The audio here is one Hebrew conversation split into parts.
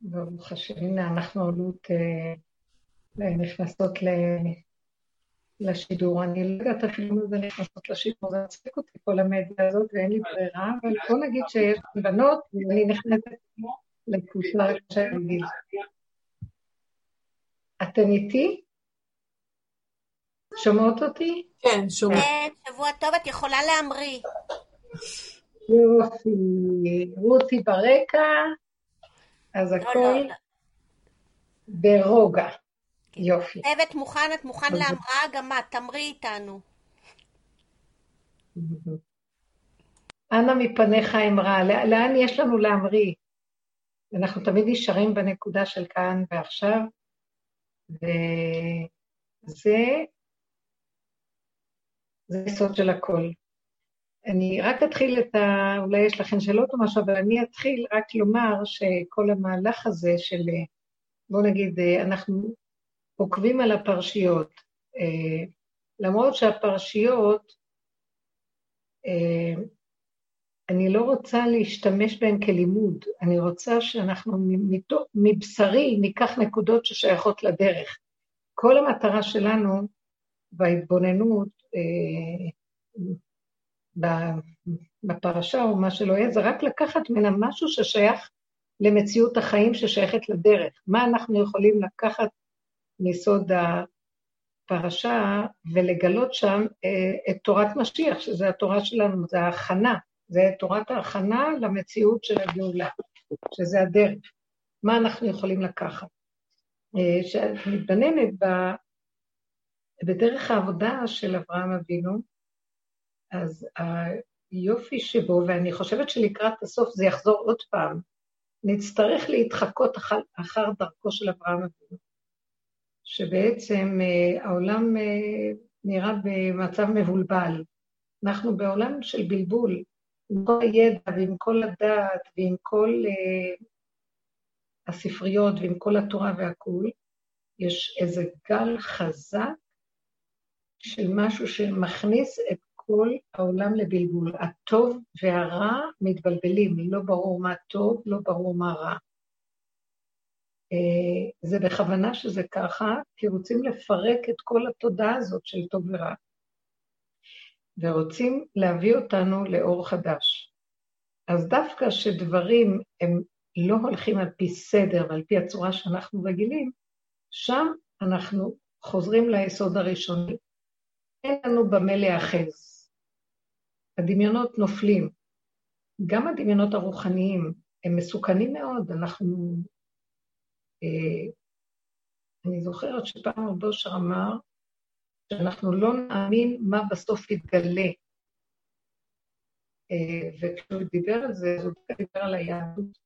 ברוך השם, הנה אנחנו עולות אה, נכנסות לשידור. אני לא יודעת אפילו מה זה נכנסות לשידור, זה מצחיק אותי כל המדיה הזאת ואין לי ברירה, אבל בוא נגיד שיש בנות ואני נכנסת לקבוצה של גיל. אתן איתי? שומעות אותי? כן, שומעת. כן, שבוע טוב, את יכולה להמריא. יופי, רותי ברקע, אז לא, הכל לא, לא. ברוגע. יופי. צוות מוכן, את מוכן להמראה? גם את, תמריא איתנו. אנא מפניך אמרה, לא- לאן יש לנו להמריא? אנחנו תמיד נשארים בנקודה של כאן ועכשיו, וזה זה היסוד של הכל. אני רק אתחיל את ה... אולי יש לכם שאלות או משהו, אבל אני אתחיל רק לומר שכל המהלך הזה של, בואו נגיד, אנחנו עוקבים על הפרשיות. אה, למרות שהפרשיות, אה, אני לא רוצה להשתמש בהן כלימוד, אני רוצה שאנחנו מבשרי ניקח נקודות ששייכות לדרך. כל המטרה שלנו בהתבוננות אה, בפרשה או מה שלא יהיה, זה רק לקחת ממנה משהו ששייך למציאות החיים ששייכת לדרך. מה אנחנו יכולים לקחת מיסוד הפרשה ולגלות שם אה, את תורת משיח, שזה התורה שלנו, זה ההכנה, זה תורת ההכנה למציאות של הגאולה, שזה הדרך. מה אנחנו יכולים לקחת? אה, שאת מתבוננת בדרך העבודה של אברהם אבינו, אז היופי שבו, ואני חושבת שלקראת הסוף זה יחזור עוד פעם, נצטרך להתחקות אחר, אחר דרכו של אברהם אבינו, שבעצם אה, העולם אה, נראה במצב מבולבל. אנחנו בעולם של בלבול, עם כל הידע ועם כל הדעת ועם כל אה, הספריות ועם כל התורה והכול, יש איזה גל חזק של משהו שמכניס את כל העולם לבלבול. הטוב והרע מתבלבלים, לא ברור מה טוב, לא ברור מה רע. אה, זה בכוונה שזה ככה, כי רוצים לפרק את כל התודעה הזאת של טוב ורע. ורוצים להביא אותנו לאור חדש. אז דווקא שדברים הם לא הולכים על פי סדר ועל פי הצורה שאנחנו רגילים, שם אנחנו חוזרים ליסוד הראשוני. אין לנו במה להיאחז. הדמיונות נופלים. גם הדמיונות הרוחניים הם מסוכנים מאוד. אנחנו... אה, אני זוכרת שפעם רב אושר אמר שאנחנו לא נאמין מה בסוף יתגלה. אה, וכשהוא דיבר על זה, הוא דיבר על היהדות.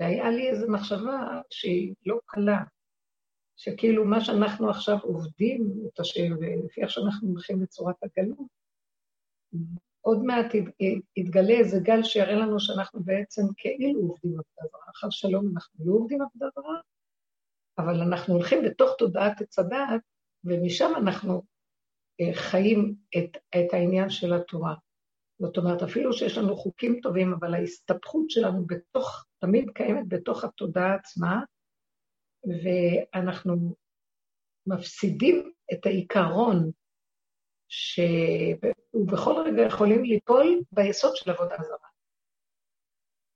והיה לי איזו מחשבה שהיא לא קלה, שכאילו מה שאנחנו עכשיו עובדים, את השם, ולפי איך שאנחנו הולכים לצורת הגלות, עוד מעט ית- יתגלה איזה גל שיראה לנו שאנחנו בעצם כאילו עובדים עבודה זרה. אחר שלום אנחנו לא עובדים עבודה זרה, אבל אנחנו הולכים בתוך תודעת עץ הדעת, ומשם אנחנו אה, חיים את, את העניין של התורה. זאת אומרת, אפילו שיש לנו חוקים טובים, אבל ההסתבכות שלנו בתוך, תמיד קיימת בתוך התודעה עצמה, ואנחנו מפסידים את העיקרון שבכל רגע יכולים ליפול ביסוד של עבודה זרה.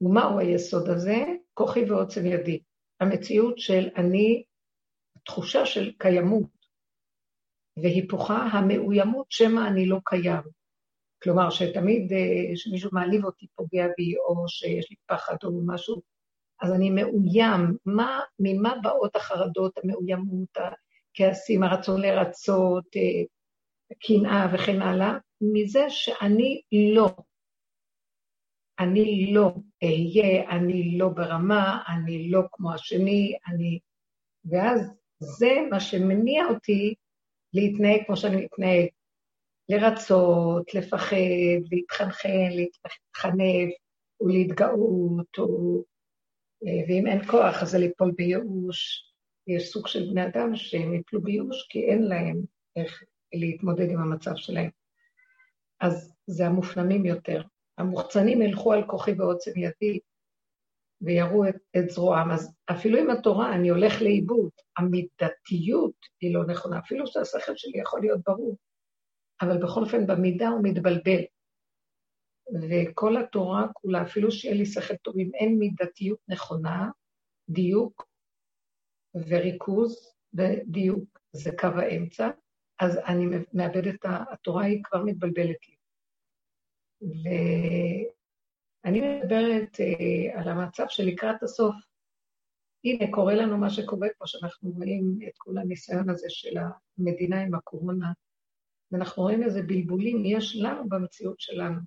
ומהו היסוד הזה? כוחי ועוצם ידי. המציאות של אני, תחושה של קיימות, והיפוכה המאוימות שמא אני לא קיים. כלומר, שתמיד אה, שמישהו מעליב אותי, פוגע בי, או שיש לי פחד או משהו, אז אני מאוים. מה, ממה באות החרדות, המאוימות, הכעסים, הרצון לרצות, אה, קנאה וכן הלאה? מזה שאני לא. אני לא אהיה, אני לא ברמה, אני לא כמו השני, אני... ואז זה מה שמניע אותי להתנהג כמו שאני מתנהג. לרצות, לפחד, להתחנחן, להתחנף, או להתגאות, או... ואם אין כוח, אז זה ליפול בייאוש. יש סוג של בני אדם שהם יפלו בייאוש כי אין להם איך להתמודד עם המצב שלהם. אז זה המופנמים יותר. המוחצנים ילכו על כוחי ועוצם ידי, ויראו את, את זרועם. אז אפילו עם התורה אני הולך לאיבוד, המידתיות היא לא נכונה, אפילו שהשכל שלי יכול להיות ברור, אבל בכל אופן במידה הוא מתבלבל. וכל התורה כולה, אפילו שיהיה לי שכל טוב, אם אין מידתיות נכונה, דיוק וריכוז ודיוק, זה קו האמצע, אז אני מאבדת, התורה היא כבר מתבלבלת לי. ואני מדברת אה, על המצב שלקראת הסוף, הנה, קורה לנו מה שקורה פה, שאנחנו רואים את כל הניסיון הזה של המדינה עם הקורונה, ואנחנו רואים איזה בלבולים יש לנו במציאות שלנו.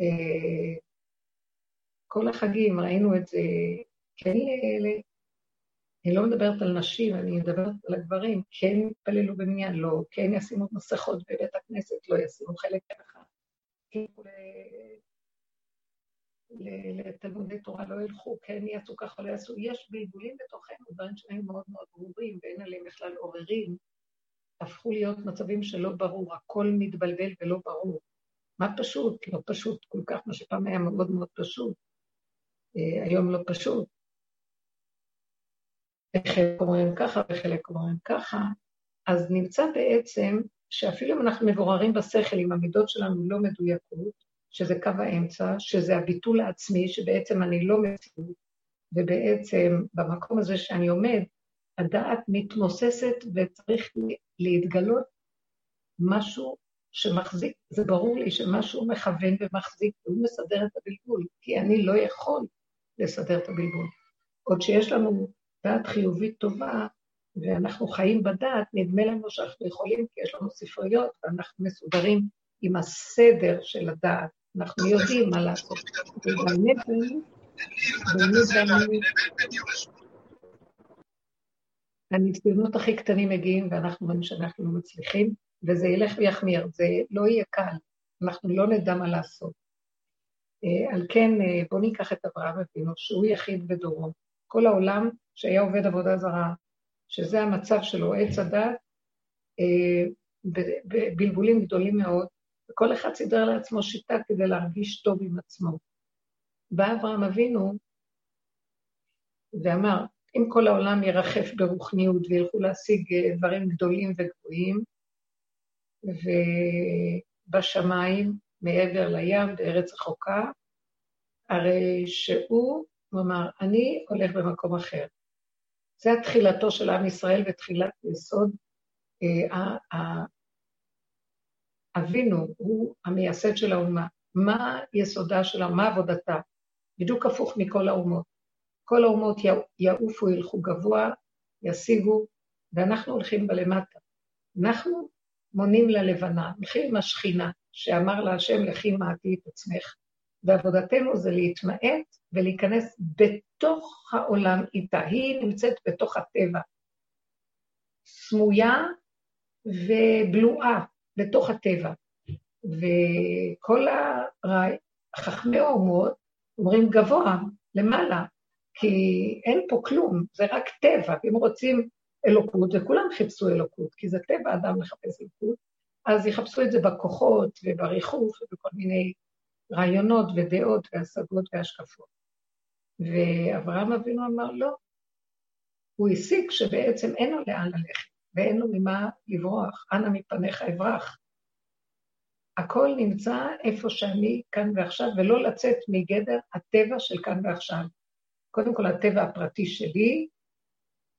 אה, כל החגים, ראינו את זה, כן, אני לא מדברת על נשים, אני מדברת על הגברים, כן יתפללו במניין, לא, כן ישימו מסכות בבית הכנסת, לא ישימו חלק ככה, כן לתלמודי תורה לא ילכו, כן יעשו ככה, לא יעשו, יש בלבולים בתוכנו, דברים שהיו מאוד מאוד ברורים ואין עליהם בכלל עוררים, הפכו להיות מצבים שלא ברור, הכל מתבלבל ולא ברור. מה פשוט? לא פשוט כל כך, מה שפעם היה מאוד מאוד פשוט. אה, היום לא פשוט. וחלק אומרים ככה וחלק אומרים ככה, אז נמצא בעצם שאפילו אם אנחנו מבוררים בשכל, אם המידות שלנו לא מדויקות, שזה קו האמצע, שזה הביטול העצמי, שבעצם אני לא מציאות, ובעצם במקום הזה שאני עומד, הדעת מתמוססת וצריך להתגלות משהו שמחזיק, זה ברור לי שמשהו מכוון ומחזיק, והוא מסדר את הבלבול, כי אני לא יכול לסדר את הבלבול. עוד שיש לנו דעת חיובית טובה, ואנחנו חיים בדעת, נדמה לנו שאנחנו יכולים, כי יש לנו ספריות, ואנחנו מסודרים עם הסדר של הדעת. אנחנו יודעים מה לעשות. ובאמת, באמת, הניסיונות הכי קטנים מגיעים, ואנחנו רואים שאנחנו לא מצליחים, וזה ילך ויחמיר, זה לא יהיה קל, אנחנו לא נדע מה לעשות. אה, על כן, אה, בואו ניקח את אברהם אבינו, שהוא יחיד בדורו. כל העולם שהיה עובד עבודה זרה, שזה המצב שלו, עץ הדת, אה, בבלבולים גדולים מאוד, וכל אחד סידר לעצמו שיטה כדי להרגיש טוב עם עצמו. בא אברהם אבינו ואמר, אם כל העולם ירחף ברוחניות וילכו להשיג אה, דברים גדולים וגבוהים, ובשמיים, מעבר לים, בארץ רחוקה, הרי שהוא, הוא אמר, אני הולך במקום אחר. זה התחילתו של עם ישראל ותחילת יסוד. אה, אבינו הוא המייסד של האומה. מה יסודה שלה, מה עבודתה? בדיוק הפוך מכל האומות. כל האומות יעופו, ילכו גבוה, ישיגו, ואנחנו הולכים בלמטה. אנחנו מונים ללבנה, הולכים עם השכינה, שאמר לה השם, לכי מעטי את עצמך. ועבודתנו זה להתמעט ולהיכנס בתוך העולם איתה. היא נמצאת בתוך הטבע, סמויה ובלועה בתוך הטבע. וכל הרעי, חכמי האומות אומרים גבוה, למעלה, כי אין פה כלום, זה רק טבע, אם רוצים אלוקות, וכולם חיפשו אלוקות, כי זה טבע אדם לחפש אלוקות, אז יחפשו את זה בכוחות ובריחוף ובכל מיני רעיונות ודעות והשגות והשקפות. ואברהם אבינו אמר לא. הוא הסיק שבעצם אין לו לאן ללכת ואין לו ממה לברוח, אנא מפניך אברח. הכל נמצא איפה שאני כאן ועכשיו, ולא לצאת מגדר הטבע של כאן ועכשיו. קודם כל הטבע הפרטי שלי,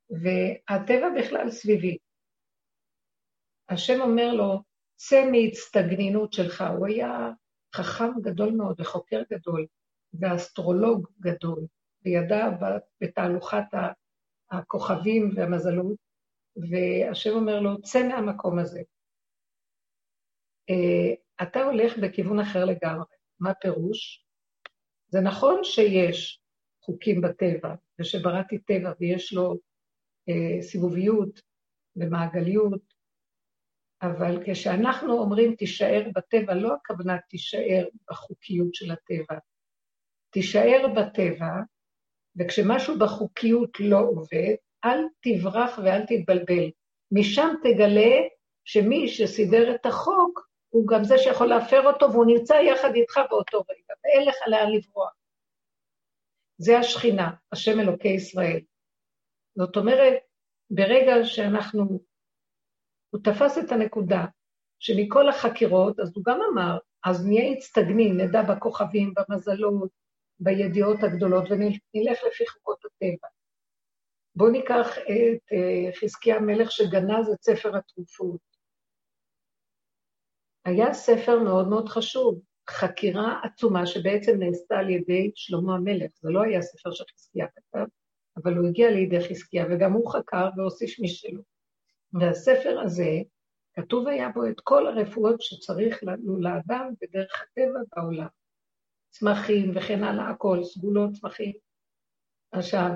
והטבע בכלל סביבי. השם אומר לו, צא מהצטגנינות שלך. הוא היה חכם גדול מאוד וחוקר גדול, ואסטרולוג גדול, וידע בתהלוכת הכוכבים והמזלות, והשם אומר לו, צא מהמקום הזה. אה, אתה הולך בכיוון אחר לגמרי. מה פירוש? זה נכון שיש חוקים בטבע, ושבראתי טבע ויש לו אה, סיבוביות ומעגליות, אבל כשאנחנו אומרים תישאר בטבע, לא הכוונה תישאר בחוקיות של הטבע. תישאר בטבע, וכשמשהו בחוקיות לא עובד, אל תברח ואל תתבלבל. משם תגלה שמי שסידר את החוק, הוא גם זה שיכול להפר אותו, והוא נמצא יחד איתך באותו רגע, ואין לך לאן לברוח. זה השכינה, השם אלוקי ישראל. זאת אומרת, ברגע שאנחנו, הוא תפס את הנקודה שמכל החקירות, אז הוא גם אמר, אז נהיה הצטגנים, נדע בכוכבים, במזלות, בידיעות הגדולות, ונלך לפי חוקות הטבע. בואו ניקח את אה, חזקיה המלך שגנז את ספר התרופות. היה ספר מאוד מאוד חשוב, חקירה עצומה שבעצם נעשתה על ידי שלמה המלך. זה לא היה ספר שחזקיה כתב, אבל הוא הגיע לידי חזקיה, וגם הוא חקר והוסיף משלו. והספר הזה, כתוב היה בו את כל הרפואות שצריך לנו לאדם בדרך הטבע בעולם. צמחים וכן הלאה, הכל, סגולות, צמחים. עכשיו,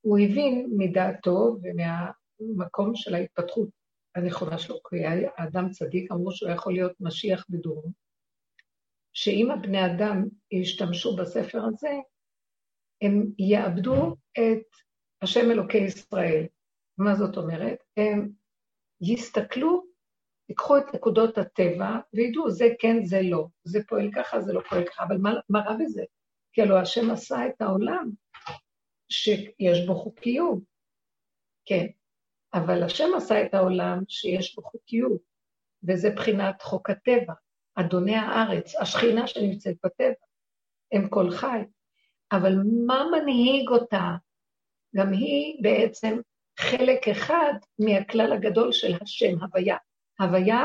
הוא הבין מדעתו ומהמקום של ההתפתחות הנכונה שלו, כי היה אדם צדיק, אמרו שהוא יכול להיות משיח בדורו, שאם הבני אדם ישתמשו בספר הזה, הם יאבדו את השם אלוקי ישראל. מה זאת אומרת? הם יסתכלו, ייקחו את נקודות הטבע וידעו, זה כן, זה לא, זה פועל ככה, זה לא פועל ככה, אבל מה, מה רע בזה? כי הלוא השם עשה את העולם שיש בו חוקיות. כן, אבל השם עשה את העולם שיש בו חוקיות, וזה בחינת חוק הטבע, אדוני הארץ, השכינה שנמצאת בטבע, הם כל חי. אבל מה מנהיג אותה? גם היא בעצם חלק אחד מהכלל הגדול של השם, הוויה. הוויה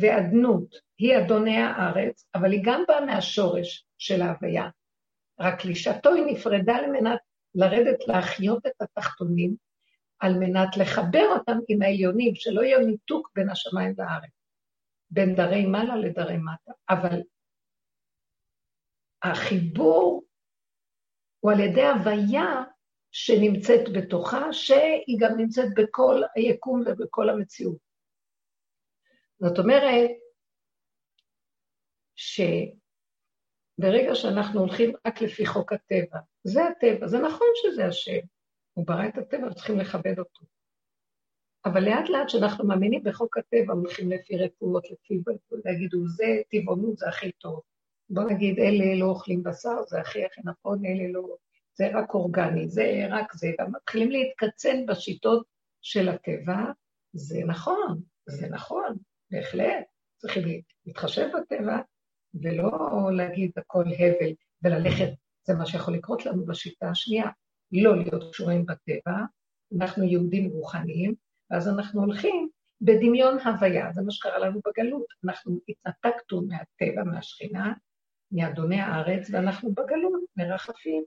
ואדנות, היא אדוני הארץ, אבל היא גם באה מהשורש של ההוויה. רק לשעתו היא נפרדה על מנת לרדת להחיות את התחתונים, על מנת לחבר אותם עם העליונים, שלא יהיה ניתוק בין השמיים לארץ, בין דרי מעלה לדרי מטה. אבל החיבור הוא על ידי הוויה שנמצאת בתוכה, שהיא גם נמצאת בכל היקום ובכל המציאות. זאת אומרת, שברגע שאנחנו הולכים רק לפי חוק הטבע, זה הטבע, זה נכון שזה השם, הוא ברא את הטבע וצריכים לכבד אותו. אבל לאט לאט כשאנחנו מאמינים בחוק הטבע, הולכים לפי רפואות, לפי, יגידו, זה טבעונות, זה הכי טוב. בוא נגיד, אלה לא אוכלים בשר, זה הכי הכי נכון, אלה לא, זה רק אורגני, זה רק זה, גם מתחילים להתקצן בשיטות של הטבע, זה נכון, זה נכון, בהחלט, צריכים להתחשב בטבע, ולא להגיד הכל הבל וללכת, זה מה שיכול לקרות לנו בשיטה השנייה, לא להיות קשורים בטבע, אנחנו יהודים רוחניים, ואז אנחנו הולכים בדמיון הוויה, זה מה שקרה לנו בגלות, אנחנו התנתקנו מהטבע, מהשכינה, מאדוני הארץ, ואנחנו בגלות, מרחפים,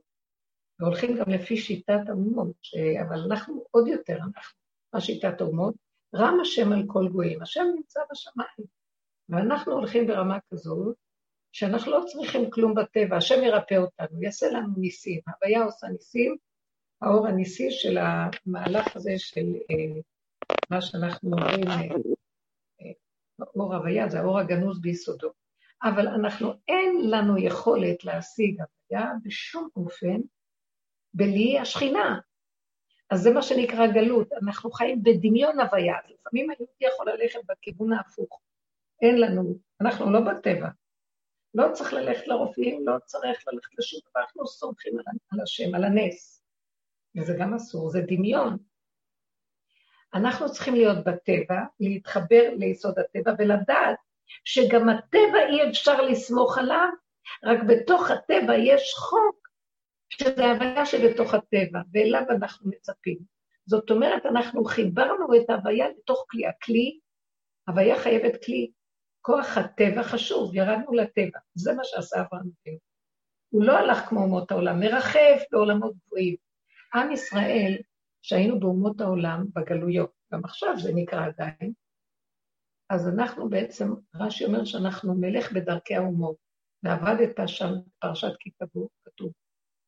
והולכים גם לפי שיטת האומות, ש... אבל אנחנו עוד יותר, אנחנו, מה שיטת האומות? רם השם על כל גויים, השם נמצא בשמיים, ואנחנו הולכים ברמה כזאת, שאנחנו לא צריכים כלום בטבע, השם ירפא אותנו, יעשה לנו ניסים, הוויה עושה ניסים, האור הניסי של המהלך הזה של אה, מה שאנחנו אומרים, אה, אה, אור הוויה, זה האור הגנוז ביסודו. אבל אנחנו, אין לנו יכולת להשיג הוויה בשום אופן בלי השכינה. אז זה מה שנקרא גלות, אנחנו חיים בדמיון הוויה. לפעמים היהודי יכול ללכת בכיוון ההפוך. אין לנו, אנחנו לא בטבע. לא צריך ללכת לרופאים, לא צריך ללכת לשום דבר, אנחנו סומכים על השם, על הנס. וזה גם אסור, זה דמיון. אנחנו צריכים להיות בטבע, להתחבר ליסוד הטבע ולדעת שגם הטבע אי אפשר לסמוך עליו, רק בתוך הטבע יש חוק, שזה ההוויה שבתוך הטבע, ואליו אנחנו מצפים. זאת אומרת, אנחנו חיברנו את ההוויה לתוך כלי. הכלי, הוויה חייבת כלי. כוח הטבע חשוב, ירדנו לטבע. זה מה שעשה אברהם אבינו. הוא לא הלך כמו אומות העולם, מרחף בעולמות גבוהים. עם ישראל, שהיינו באומות העולם, בגלויות, גם עכשיו זה נקרא עדיין, אז אנחנו בעצם, רש"י אומר שאנחנו נלך בדרכי האומות, ועבדת שם פרשת כי כתוב,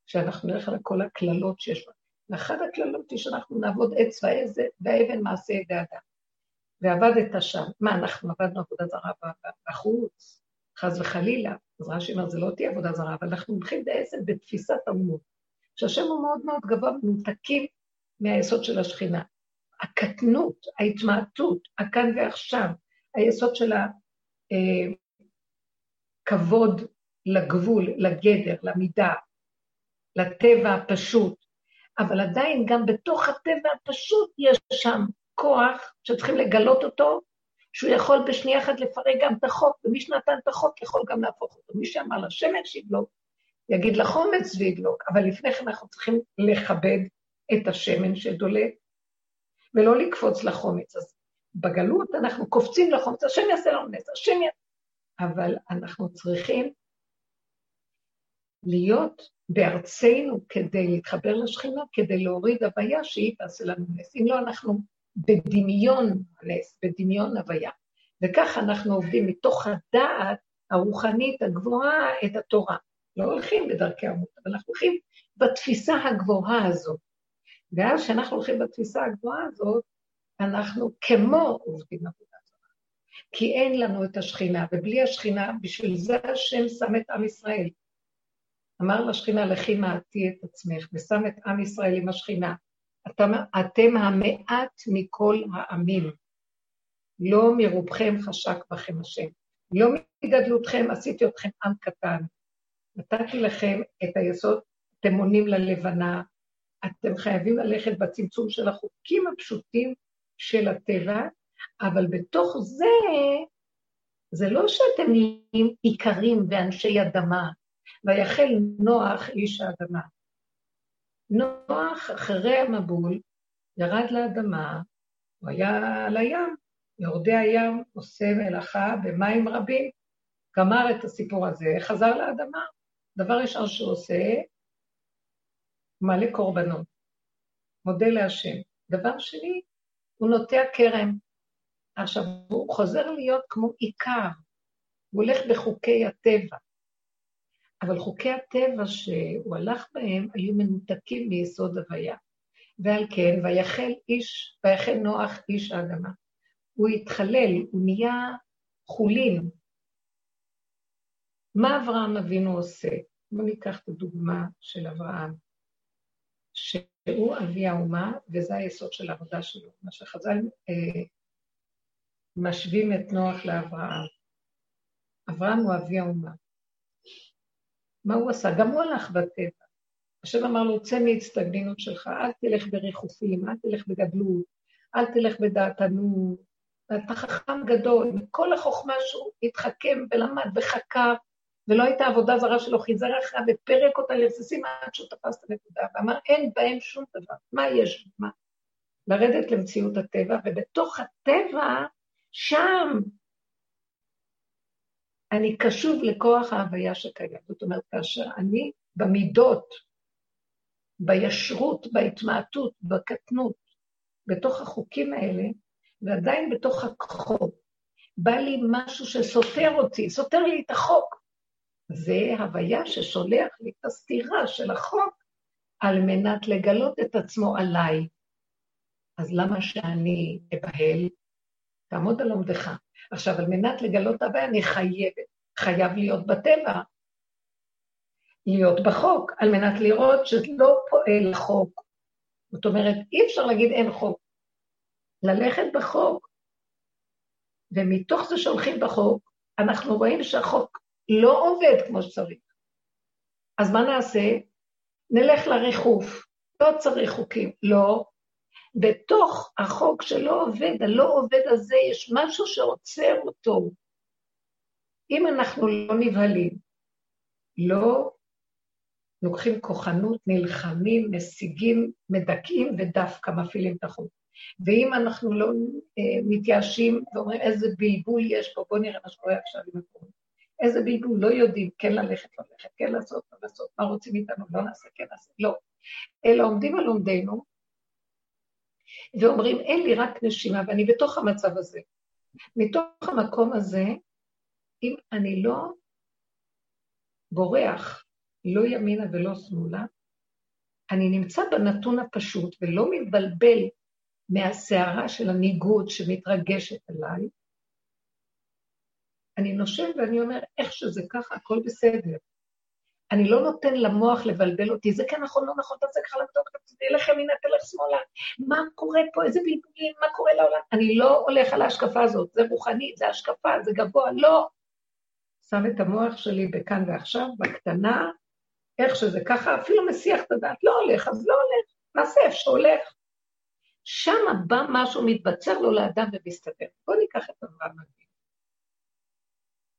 שאנחנו נלך על כל הקללות שיש לה. ואחת הקללות היא שאנחנו נעבוד עץ והאבן מעשה ידי אדם. ועבדת שם. מה, אנחנו עבדנו עבודה זרה בחוץ, חס וחלילה. אז רש"י אומר, זה לא תהיה עבודה זרה, אבל אנחנו הולכים בעצם בתפיסת האומות. שהשם הוא מאוד מאוד גבוה ומנותקים מהיסוד של השכינה. הקטנות, ההתמעטות, הכאן ועכשיו, היסוד של הכבוד לגבול, לגדר, למידה, לטבע הפשוט, אבל עדיין גם בתוך הטבע הפשוט יש שם כוח שצריכים לגלות אותו, שהוא יכול בשנייה אחת לפרק גם את החוק, ומי שנתן את החוק יכול גם להפוך אותו. מי שאמר לשמש שידלוק, יגיד לחומץ וידלוק, אבל לפני כן אנחנו צריכים לכבד את השמן שדולק, ולא לקפוץ לחומץ. אז בגלות אנחנו קופצים לחומץ, השם יעשה לנו נס, השם יעשה... אבל אנחנו צריכים להיות בארצנו כדי להתחבר לשכינה, כדי להוריד הוויה שהיא תעשה לנו נס. אם לא, אנחנו בדמיון נס, בדמיון הוויה. וככה אנחנו עובדים מתוך הדעת הרוחנית הגבוהה את התורה. לא הולכים בדרכי המות, אבל אנחנו הולכים בתפיסה הגבוהה הזאת. ואז כשאנחנו הולכים בתפיסה הגבוהה הזאת, אנחנו כמו עובדים עבודה זרה. כי אין לנו את השכינה, ובלי השכינה, בשביל זה השם שם את עם ישראל. אמר לשכינה, לכי מעטי את עצמך, ושם את עם ישראל עם השכינה. אתם, אתם המעט מכל העמים. לא מרובכם חשק בכם השם. לא מגדלותכם עשיתי אתכם עם קטן. נתתי לכם את היסוד, אתם עונים ללבנה, אתם חייבים ללכת בצמצום של החוקים הפשוטים של הטבע, אבל בתוך זה, זה לא שאתם נהיים איכרים ואנשי אדמה, ויחל נוח איש האדמה. נוח, אחרי המבול, ירד לאדמה, הוא היה על הים, יורדי הים עושה מלאכה במים רבים, גמר את הסיפור הזה, חזר לאדמה. דבר ראשון שהוא עושה, מלא קורבנות, מודה להשם. דבר שני, הוא נוטע כרם. עכשיו, הוא חוזר להיות כמו עיקר, הוא הולך בחוקי הטבע. אבל חוקי הטבע שהוא הלך בהם היו מנותקים מיסוד הוויה. ועל כן, ויחל איש, ויחל נוח איש האדמה. הוא התחלל, הוא נהיה חולין. מה אברהם אבינו עושה? בואו ניקח את הדוגמה של אברהם, שהוא אבי האומה, וזה היסוד של העבודה שלו. מה שחז"ל אה, משווים את נוח לאברהם. אברהם הוא אבי האומה. מה הוא עשה? גם הוא הלך בטבע. השם אמר לו, צא מהצטגנינות שלך, אל תלך בריחופים, אל תלך בגדלות, אל תלך בדעתנות. אתה חכם גדול, מכל החוכמה שהוא התחכם ולמד וחקר, ולא הייתה עבודה זרה שלו, חיזר אחריו ופרק אותה לרסיסים עד שהוא תפס את הנקודה, ואמר, אין בהם שום דבר, מה יש? מה? לרדת למציאות הטבע, ובתוך הטבע, שם אני קשוב לכוח ההוויה שקיים. זאת אומרת, כאשר אני במידות, בישרות, בהתמעטות, בקטנות, בתוך החוקים האלה, ועדיין בתוך החוק, בא לי משהו שסותר אותי, סותר לי את החוק. זה הוויה ששולח לי את הסתירה של החוק על מנת לגלות את עצמו עליי. אז למה שאני אבהל? תעמוד על עומדך. עכשיו, על מנת לגלות הבעיה, אני חייבת, חייב להיות בטבע, להיות בחוק, על מנת לראות שלא פועל חוק. זאת אומרת, אי אפשר להגיד אין חוק. ללכת בחוק, ומתוך זה שהולכים בחוק, אנחנו רואים שהחוק לא עובד כמו שצריך. אז מה נעשה? נלך לריחוף. לא צריך חוקים. לא, בתוך החוק שלא עובד, הלא עובד הזה, יש משהו שעוצר אותו. אם אנחנו לא נבהלים, לא לוקחים כוחנות, נלחמים, משיגים, מדכאים ודווקא מפעילים את החוק. ואם אנחנו לא אה, מתייאשים ואומרים איזה בלבול יש פה, בואו נראה מה שקורה עכשיו עם הקורונה. איזה בלבול, לא יודעים, כן ללכת, לא ללכת, כן לעשות, לא לעשות, מה רוצים מאיתנו, לא נעשה, כן נעשה, לא. אלא עומדים על עומדנו, ואומרים, אין לי רק נשימה, ואני בתוך המצב הזה. מתוך המקום הזה, אם אני לא בורח, לא ימינה ולא שמאלה, אני נמצא בנתון הפשוט ולא מתבלבל מהסערה של הניגוד שמתרגשת עליי, אני נושם ואני אומר, איך שזה ככה, הכל בסדר. אני לא נותן למוח לבלבל אותי, זה כן נכון, לא נכון, תעשה ככה לבדוק, תלך ימינה, תלך שמאלה, מה קורה פה, איזה בלבולים, מה קורה לעולם? אני לא הולך על ההשקפה הזאת, זה רוחנית, זה השקפה, זה גבוה, לא. שם את המוח שלי בכאן ועכשיו, בקטנה, איך שזה ככה, אפילו מסיח את הדעת, לא הולך, אז לא הולך, נעשה איפה שהולך. שם בא משהו, מתבצר לו לאדם ומסתבר. בואו ניקח את אברהם אבינו.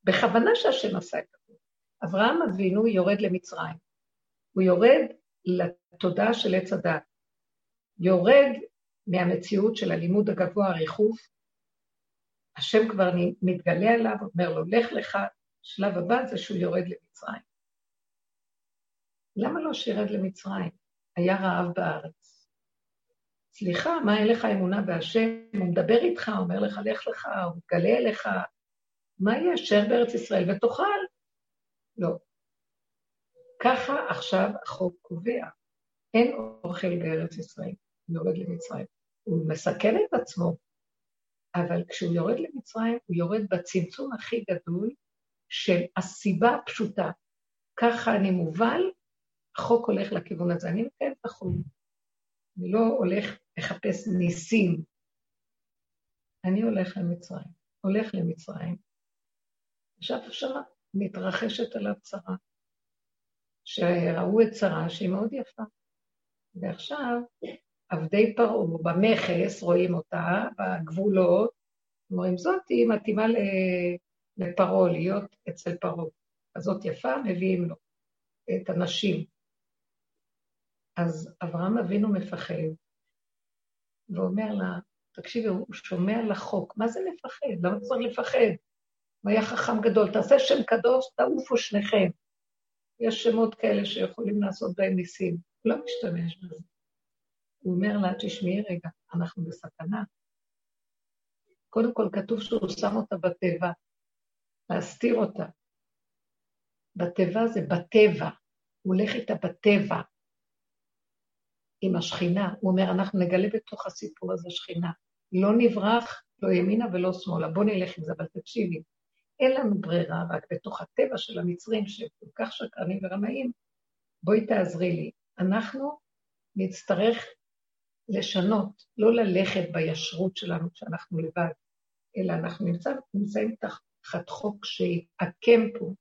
בכוונה שהשם עשה את. אברהם אבינו יורד למצרים. הוא יורד לתודעה של עץ הדת. יורד מהמציאות של הלימוד הגבוה, הריחוף. השם כבר מתגלה עליו, אומר לו, לך לך, שלב הבא זה שהוא יורד למצרים. למה לא שירד למצרים? היה רעב בארץ. סליחה, מה אין לך אמונה בהשם? הוא מדבר איתך, אומר לך, לך לך, הוא מגלה אליך. מה יהיה? שב בארץ ישראל ותאכל. לא. ככה עכשיו החוק קובע. אין אוכל בארץ ישראל, הוא יורד למצרים. הוא מסכן את עצמו, אבל כשהוא יורד למצרים, הוא יורד בצמצום הכי גדול של הסיבה הפשוטה. ככה אני מובל, החוק הולך לכיוון הזה. אני מקיים את החוק. אני לא הולך לחפש ניסים. אני הולך למצרים. הולך למצרים. עכשיו שמה מתרחשת עליו צרה. שראו את צרה שהיא מאוד יפה. ועכשיו, עבדי פרעה במכס, רואים אותה, בגבולות, אומרים, זאת היא מתאימה לפרעה, להיות אצל פרעה. אז זאת יפה, מביאים לו את הנשים. אז אברהם אבינו מפחד, ואומר לה, תקשיבי, הוא שומע לחוק, מה זה מפחד? למה צריך לפחד? הוא היה חכם גדול, תעשה שם קדוש, תעופו שניכם. יש שמות כאלה שיכולים לעשות בהם ניסים, לא משתמש בזה. הוא אומר לה, תשמעי רגע, אנחנו בסכנה. קודם כל כתוב שהוא שם אותה בתיבה, להסתיר אותה. בתיבה זה בטבע, הוא הולך איתה בטבע, עם השכינה. הוא אומר, אנחנו נגלה בתוך הסיפור הזה שכינה. לא נברח, לא ימינה ולא שמאלה, בואו נלך עם זה, אבל תקשיבי, אין לנו ברירה, רק בתוך הטבע של המצרים, שהם כל כך שקרנים ורמאים, בואי תעזרי לי. אנחנו נצטרך לשנות, לא ללכת בישרות שלנו כשאנחנו לבד, אלא אנחנו נמצא, נמצאים תחת חוק שיעקם פה.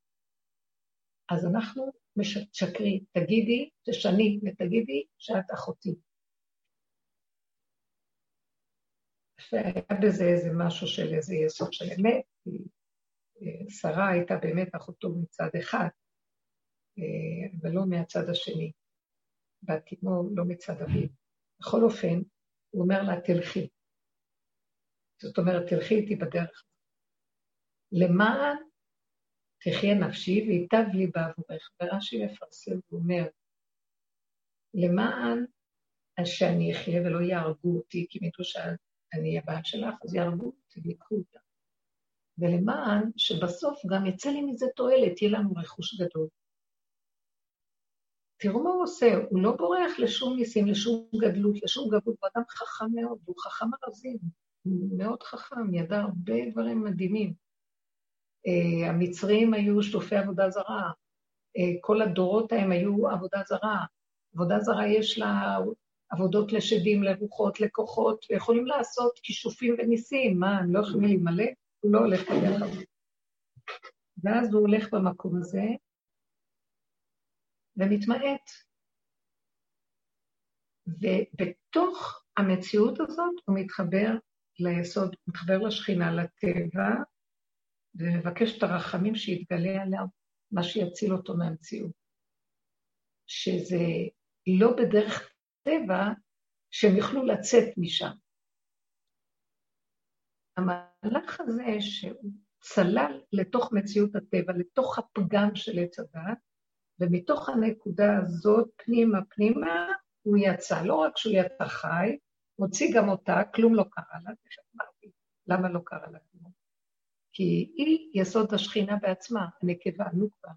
אז אנחנו משקרי, תגידי, תשני ותגידי שאת אחותי. והיה בזה איזה משהו של איזה יסוד של אמת, שרה הייתה באמת אחותו מצד אחד, אבל לא מהצד השני. בתימו לא מצד אביו. בכל אופן, הוא אומר לה, תלכי. זאת אומרת, תלכי איתי בדרך. למען תחיה נפשי וייטב לי בעבורך. ורש"י מפרסם ואומר, למען שאני אחיה ולא יהרגו אותי, כי אם ידעו שאני הבת שלך, אז יהרגו אותי ויקחו אותה. ולמען שבסוף גם יצא לי מזה תועלת, יהיה לנו רכוש גדול. תראו מה הוא עושה, הוא לא בורח לשום ניסים, לשום גדלות, לשום גדלות, הוא אדם חכם מאוד, הוא חכם ארזים, הוא מאוד חכם, ידע הרבה דברים מדהימים. Uh, המצרים היו שטופי עבודה זרה, uh, כל הדורות ההם היו עבודה זרה. עבודה זרה יש לה עבודות לשדים, לרוחות, לכוחות, ויכולים לעשות כישופים וניסים, מה, הם לא יכולים להימלא? הוא לא הולך הזאת. ואז הוא הולך במקום הזה, ומתמעט. ובתוך המציאות הזאת הוא מתחבר ליסוד, מתחבר לשכינה, לטבע, ומבקש את הרחמים שיתגלה עליו, מה שיציל אותו מהמציאות. שזה לא בדרך טבע שהם יוכלו לצאת משם. המהלך הזה שהוא צלל לתוך מציאות הטבע, לתוך הפגם של עץ הדת, ומתוך הנקודה הזאת, פנימה פנימה, הוא יצא. לא רק שהוא יצא חי, הוציא גם אותה, כלום לא קרה לה, תכף אמרתי, למה לא קרה לה כלום? כי היא יסוד השכינה בעצמה, הנקבה, הנוקבה.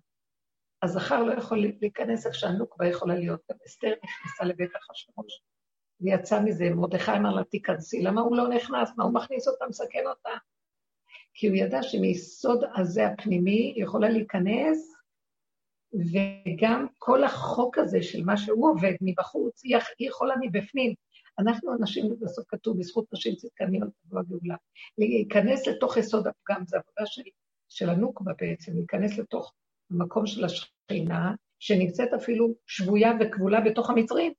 הזכר לא יכול להיכנס איך שהנוקבה יכולה להיות. גם אסתר נכנסה לבית אחשורוש, ויצא מזה, מרדכי אמר לה, תיכנסי, למה הוא לא נכנס? מה הוא מכניס אותה, מסכן אותה? כי הוא ידע שמיסוד הזה הפנימי יכולה להיכנס וגם כל החוק הזה של מה שהוא עובד מבחוץ, היא יכולה מבפנים. אנחנו אנשים, בסוף כתוב, בזכות נשים צדקניות תבוא הגאולה. להיכנס לתוך יסוד הפגם, זו עבודה של של הנוקבה בעצם, להיכנס לתוך המקום של השכינה, שנמצאת אפילו שבויה וכבולה בתוך המצרים,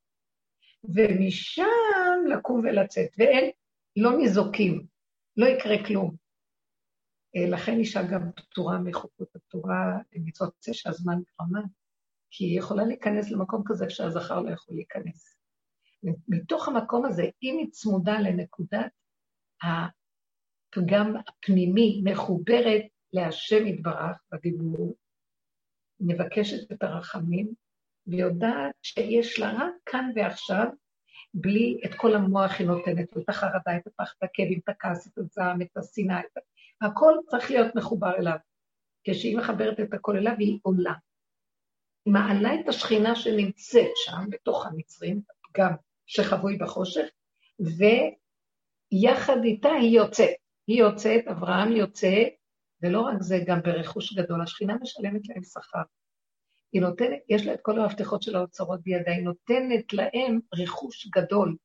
ומשם לקום ולצאת, ואין, לא ניזוקים, לא יקרה כלום. אה, לכן אישה גם פטורה מחוקות התורה למצוות זה שהזמן גרמה, כי היא יכולה להיכנס למקום כזה שהזכר לא יכול להיכנס. מתוך המקום הזה, אם היא צמודה לנקודת הפגם הפנימי, מחוברת להשם יתברך בדיבור, מבקשת את הרחמים, ויודעת שיש לה רק כאן ועכשיו, בלי את כל המוח היא נותנת, את החרדה, את הפחד, את הכאבים, את הכעס, את הזעם, את השנאה, את... הכל צריך להיות מחובר אליו. כשהיא מחברת את הכל אליו, היא עולה. היא מעלה את השכינה שנמצאת שם, בתוך המצרים, גם שחבוי בחושך, ויחד איתה היא יוצאת. היא יוצאת, אברהם יוצא, ולא רק זה, גם ברכוש גדול. השכינה משלמת להם שכר. היא נותנת, יש לה את כל המפתחות של האוצרות בידה, היא נותנת להם רכוש גדול.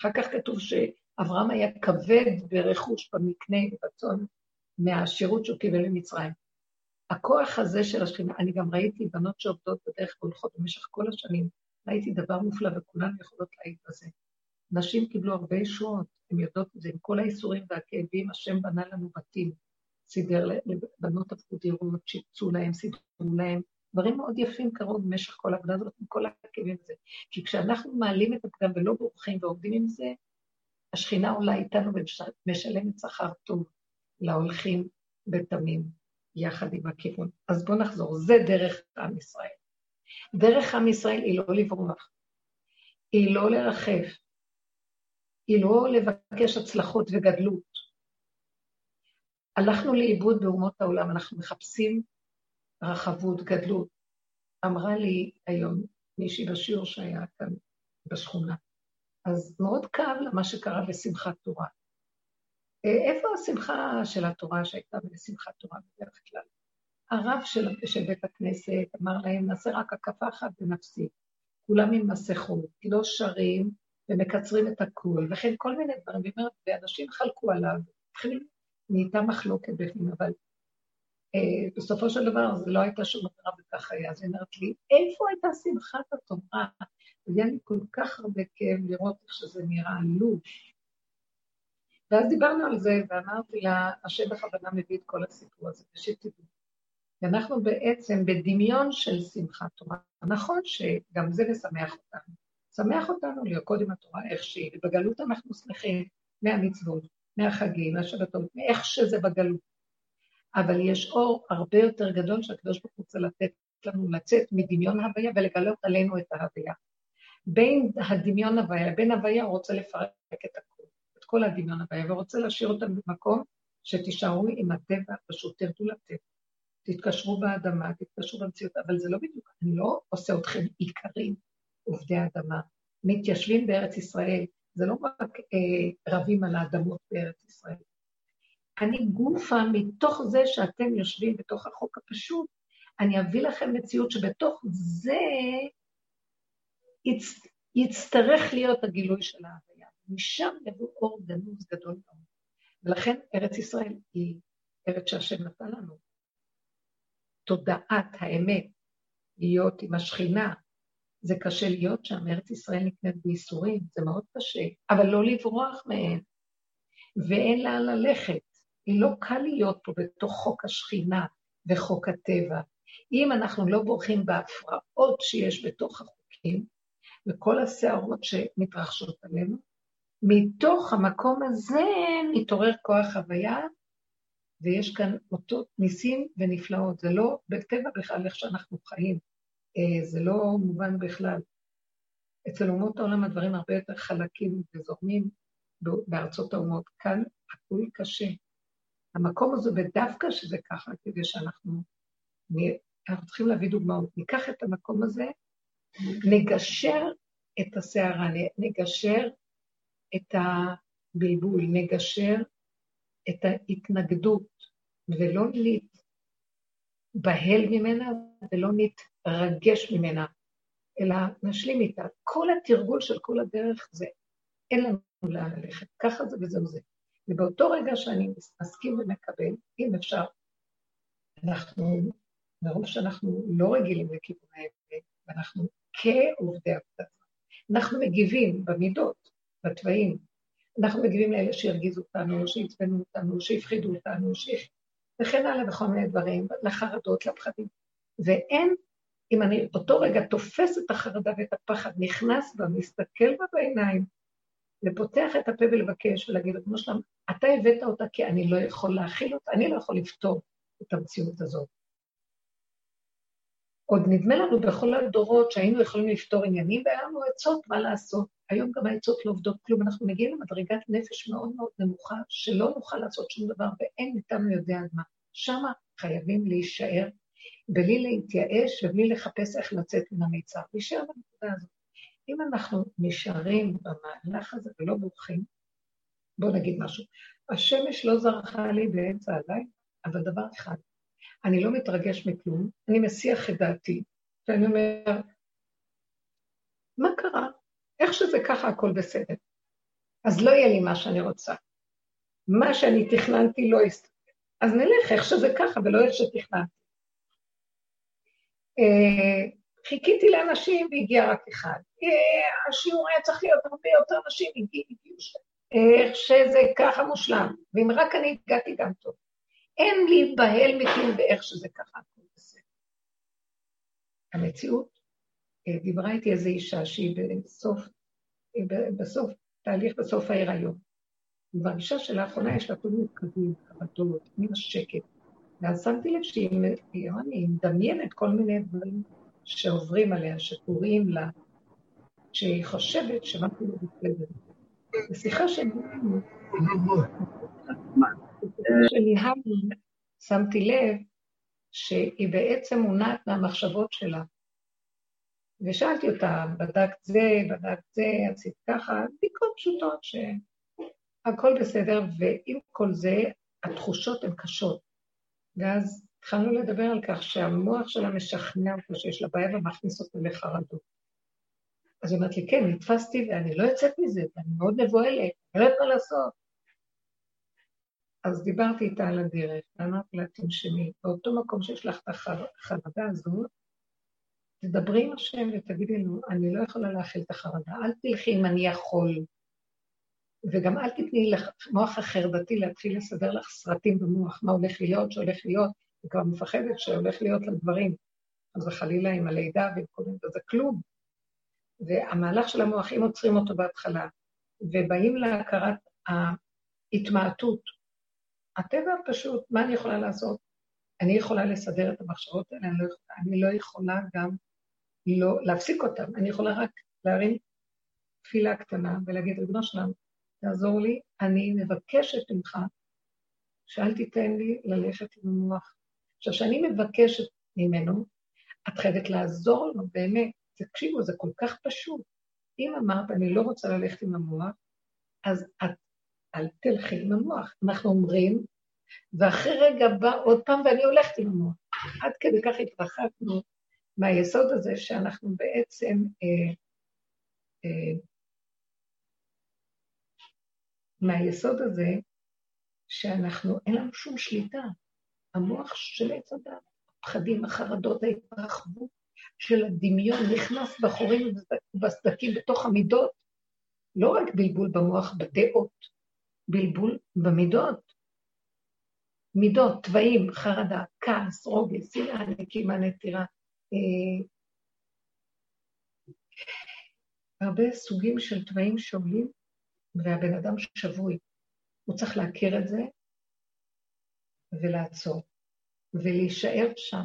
אחר כך כתוב שאברהם היה כבד ברכוש, במקנה, בצאן, מהשירות שהוא קיבל ממצרים. הכוח הזה של השכינה, אני גם ראיתי בנות שעובדות בדרך והולכות במשך כל השנים, ראיתי דבר מופלא וכולן יכולות להעיד בזה. נשים קיבלו הרבה ישועות, הן יודעות את זה, עם כל האיסורים והכאבים, השם בנה לנו בתים, סידר לבנות דירות, שיפצו להם, סידרו להם, דברים מאוד יפים קרו במשך כל העבודה הזאת, עם כל הכאבים הזה. כי כשאנחנו מעלים את הפגם ולא בורחים ועובדים עם זה, השכינה עולה איתנו ומשלמת שכר טוב להולכים בתמים, יחד עם הכיוון. אז בואו נחזור, זה דרך עם ישראל. דרך עם ישראל היא לא לברוח, היא לא לרחף, היא לא לבקש הצלחות וגדלות. הלכנו לאיבוד באומות העולם, אנחנו מחפשים רחבות, גדלות. אמרה לי היום מישהי בשיעור שהיה כאן בשכונה, אז מאוד כאב לה מה שקרה בשמחת תורה. אה, איפה השמחה של התורה שהייתה בשמחת תורה בדרך כלל? הרב של, של בית הכנסת אמר להם, נעשה רק הקפה אחת ונפסיק. כולם עם מסכות, לא שרים ומקצרים את הכול, וכן כל מיני דברים. ואנשים חלקו עליו, נהייתה מחלוקת בפנים, אבל בסופו של דבר זה לא הייתה שום מטרה וכך היה. אז היא אומרת לי, איפה הייתה שמחת התורה? היה לי כל כך הרבה כאב לראות איך שזה נראה עלוב. ואז דיברנו על זה, ואמרתי לה, השם בכוונה מביא את כל הסיפור הזה, ושתדעו. ואנחנו בעצם בדמיון של שמחת תורה. נכון שגם זה משמח אותנו. שמח אותנו לרקוד עם התורה איך שהיא, ובגלות אנחנו שמחים מהמצוות, מהחגים, מהשבתות, מאיך שזה בגלות. אבל יש אור הרבה יותר גדול שהקדוש ברוך הוא רוצה לתת לנו לצאת מדמיון הוויה ולגלות עלינו את ההוויה. בין הדמיון הוויה לבין הוויה הוא רוצה לפרק את הכול, את כל הדמיון הוויה, ורוצה להשאיר אותם במקום שתישארו עם הטבע, פשוט תרדו לטבע. תתקשרו באדמה, תתקשרו במציאות, אבל זה לא בדיוק, אני לא עושה אתכם עיקרים, עובדי האדמה. מתיישבים בארץ ישראל, זה לא רק אה, רבים על האדמות בארץ ישראל, אני גופה מתוך זה שאתם יושבים בתוך החוק הפשוט, אני אביא לכם מציאות שבתוך זה יצ... יצטרך להיות הגילוי של ההוויה. משם יבוא אור גנוז גדול מאוד. ולכן ארץ ישראל היא ארץ שהשם נתן לנו. תודעת האמת, להיות עם השכינה, זה קשה להיות שם, ארץ ישראל נקנית בייסורים, זה מאוד קשה, אבל לא לברוח מהם, ואין לאן ללכת. לא קל להיות פה בתוך חוק השכינה וחוק הטבע. אם אנחנו לא בורחים בהפרעות שיש בתוך החוקים, וכל הסערות שמתרחשות עלינו, מתוך המקום הזה מתעורר כוח הוויה, ויש כאן אותות ניסים ונפלאות. זה לא בטבע בכלל איך שאנחנו חיים, אה, זה לא מובן בכלל. אצל אומות העולם הדברים הרבה יותר חלקים וזורמים בארצות האומות. כאן הכול קשה. המקום הזה, ודווקא שזה ככה, כדי שאנחנו, אנחנו צריכים להביא דוגמאות. ניקח את המקום הזה, נגשר את הסערה, נגשר את הבלבול, נגשר את ההתנגדות, ולא נתבהל ממנה ולא נתרגש ממנה, אלא נשלים איתה. כל התרגול של כל הדרך זה, אין לנו לאן ללכת, ככה זה וזהו זה. ובאותו רגע שאני מסכים ומקבל, אם אפשר, אנחנו, מרוב שאנחנו לא רגילים לכיוון האמת, ואנחנו כעובדי עבודת אנחנו מגיבים במידות, בתוואים. אנחנו מגיבים לאלה שהרגיזו אותנו, שעצבנו אותנו, שהפחידו אותנו, שיח... וכן הלאה וכל מיני דברים, לחרדות, לפחדים. ואין, אם אני אותו רגע תופס את החרדה ואת הפחד, נכנס בה, מסתכל בה בעיניים, ופותח את הפה ולבקש ולהגיד, כמו שלום, אתה הבאת אותה כי אני לא יכול להכיל אותה, אני לא יכול לפתור את המציאות הזאת. עוד נדמה לנו בכל הדורות שהיינו יכולים לפתור עניינים, והיה לנו עצות מה לעשות. היום גם העצות לא עובדות כלום, אנחנו מגיעים למדרגת נפש מאוד מאוד נמוכה, שלא נוכל לעשות שום דבר, ואין איתנו יודע על מה. שמה חייבים להישאר, בלי להתייאש ובלי לחפש איך לצאת מן המיצר, להישאר בנקודה הזאת. אם אנחנו נשארים במהלך הזה ולא בורחים, בואו נגיד משהו. השמש לא זרחה לי באמצע הלילה, אבל דבר אחד, אני לא מתרגש מכלום, אני מסיח את דעתי, ואני אומר, מה קרה? איך שזה ככה הכל בסדר. אז לא יהיה לי מה שאני רוצה. מה שאני תכננתי לא יסתכל. אז נלך איך שזה ככה ולא איך שתכננתי. אה, חיכיתי לאנשים והגיע רק אחד. אה, השיעור היה צריך להיות הרבה יותר אנשים, הגיעו. איך שזה ככה מושלם, ואם רק אני הגעתי גם טוב. אין להיבהל מכלום באיך שזה ככה. המציאות, אה, דיברה איתי איזו אישה שהיא בסוף, בסוף, תהליך בסוף ההיריון. ובאישה שלאחרונה יש לה כל מיני קווים, חרדות, מן השקט. ואז שמתי לב שהיא מדמיינת כל מיני דברים שעוברים עליה, שקורים לה, שהיא חושבת שמשהו לא בסדר. בשיחה שניהלנו, שניהלנו, שמתי לב שהיא בעצם מונעת מהמחשבות שלה. ושאלתי אותה, בדקת זה, בדקת זה, עשית ככה, בדיקות פשוטות שהכל בסדר, ועם כל זה, התחושות הן קשות. ואז התחלנו לדבר על כך שהמוח שלה משכנע אותו שיש לה בעיה ומכניס אותו לחרדות. אז היא אומרת לי, כן, נתפסתי ואני לא יוצאת מזה, ואני מאוד מבוהלת, אני לא יודעת מה לעשות. אז דיברתי איתה על הדרך, ואמרתי לה, תנשמי, באותו מקום שיש לך את החרדה הזאת, תדברי עם השם ותגידי לו, אני לא יכולה להכיל את החרדה, אל תלכי אם אני יכול. וגם אל תתני למוח החרדתי להתחיל לסדר לך סרטים במוח, מה הולך להיות, שהולך להיות, היא כבר מפחדת שהולך להיות לדברים. אז חלילה עם הלידה ועם כל מיני, זה כלום. והמהלך של המוח, אם עוצרים אותו בהתחלה, ובאים להכרת ההתמעטות, הטבע פשוט, מה אני יכולה לעשות? אני יכולה לסדר את המחשבות האלה, אני לא, אני לא יכולה גם לא, להפסיק אותן, אני יכולה רק להרים תפילה קטנה ולהגיד, ריבונו שלנו, תעזור לי, אני מבקשת ממך שאל תיתן לי ללכת עם המוח. עכשיו, כשאני מבקשת ממנו, את חייבת לעזור לו, באמת. תקשיבו, זה כל כך פשוט. אם אמרת, אני לא רוצה ללכת עם המוח, אז את אל תלכי עם המוח. אנחנו אומרים, ואחרי רגע בא עוד פעם ואני הולכת עם המוח. עד כדי כך התרחקנו מהיסוד הזה שאנחנו בעצם אה, אה, מהיסוד הזה שאנחנו, אין לנו שום שליטה. המוח של עץ הדת, הפחדים, החרדות, ההתרחבות של הדמיון נכנס בחורים ובסדקים בתוך המידות, לא רק בלבול במוח, בדעות, בלבול במידות. מידות, תוואים, חרדה, כעס, רוגז, שנאה, נקימה, נטירה. אה, הרבה סוגים של תוואים שעולים והבן אדם שבוי. הוא צריך להכיר את זה ולעצור, ולהישאר שם,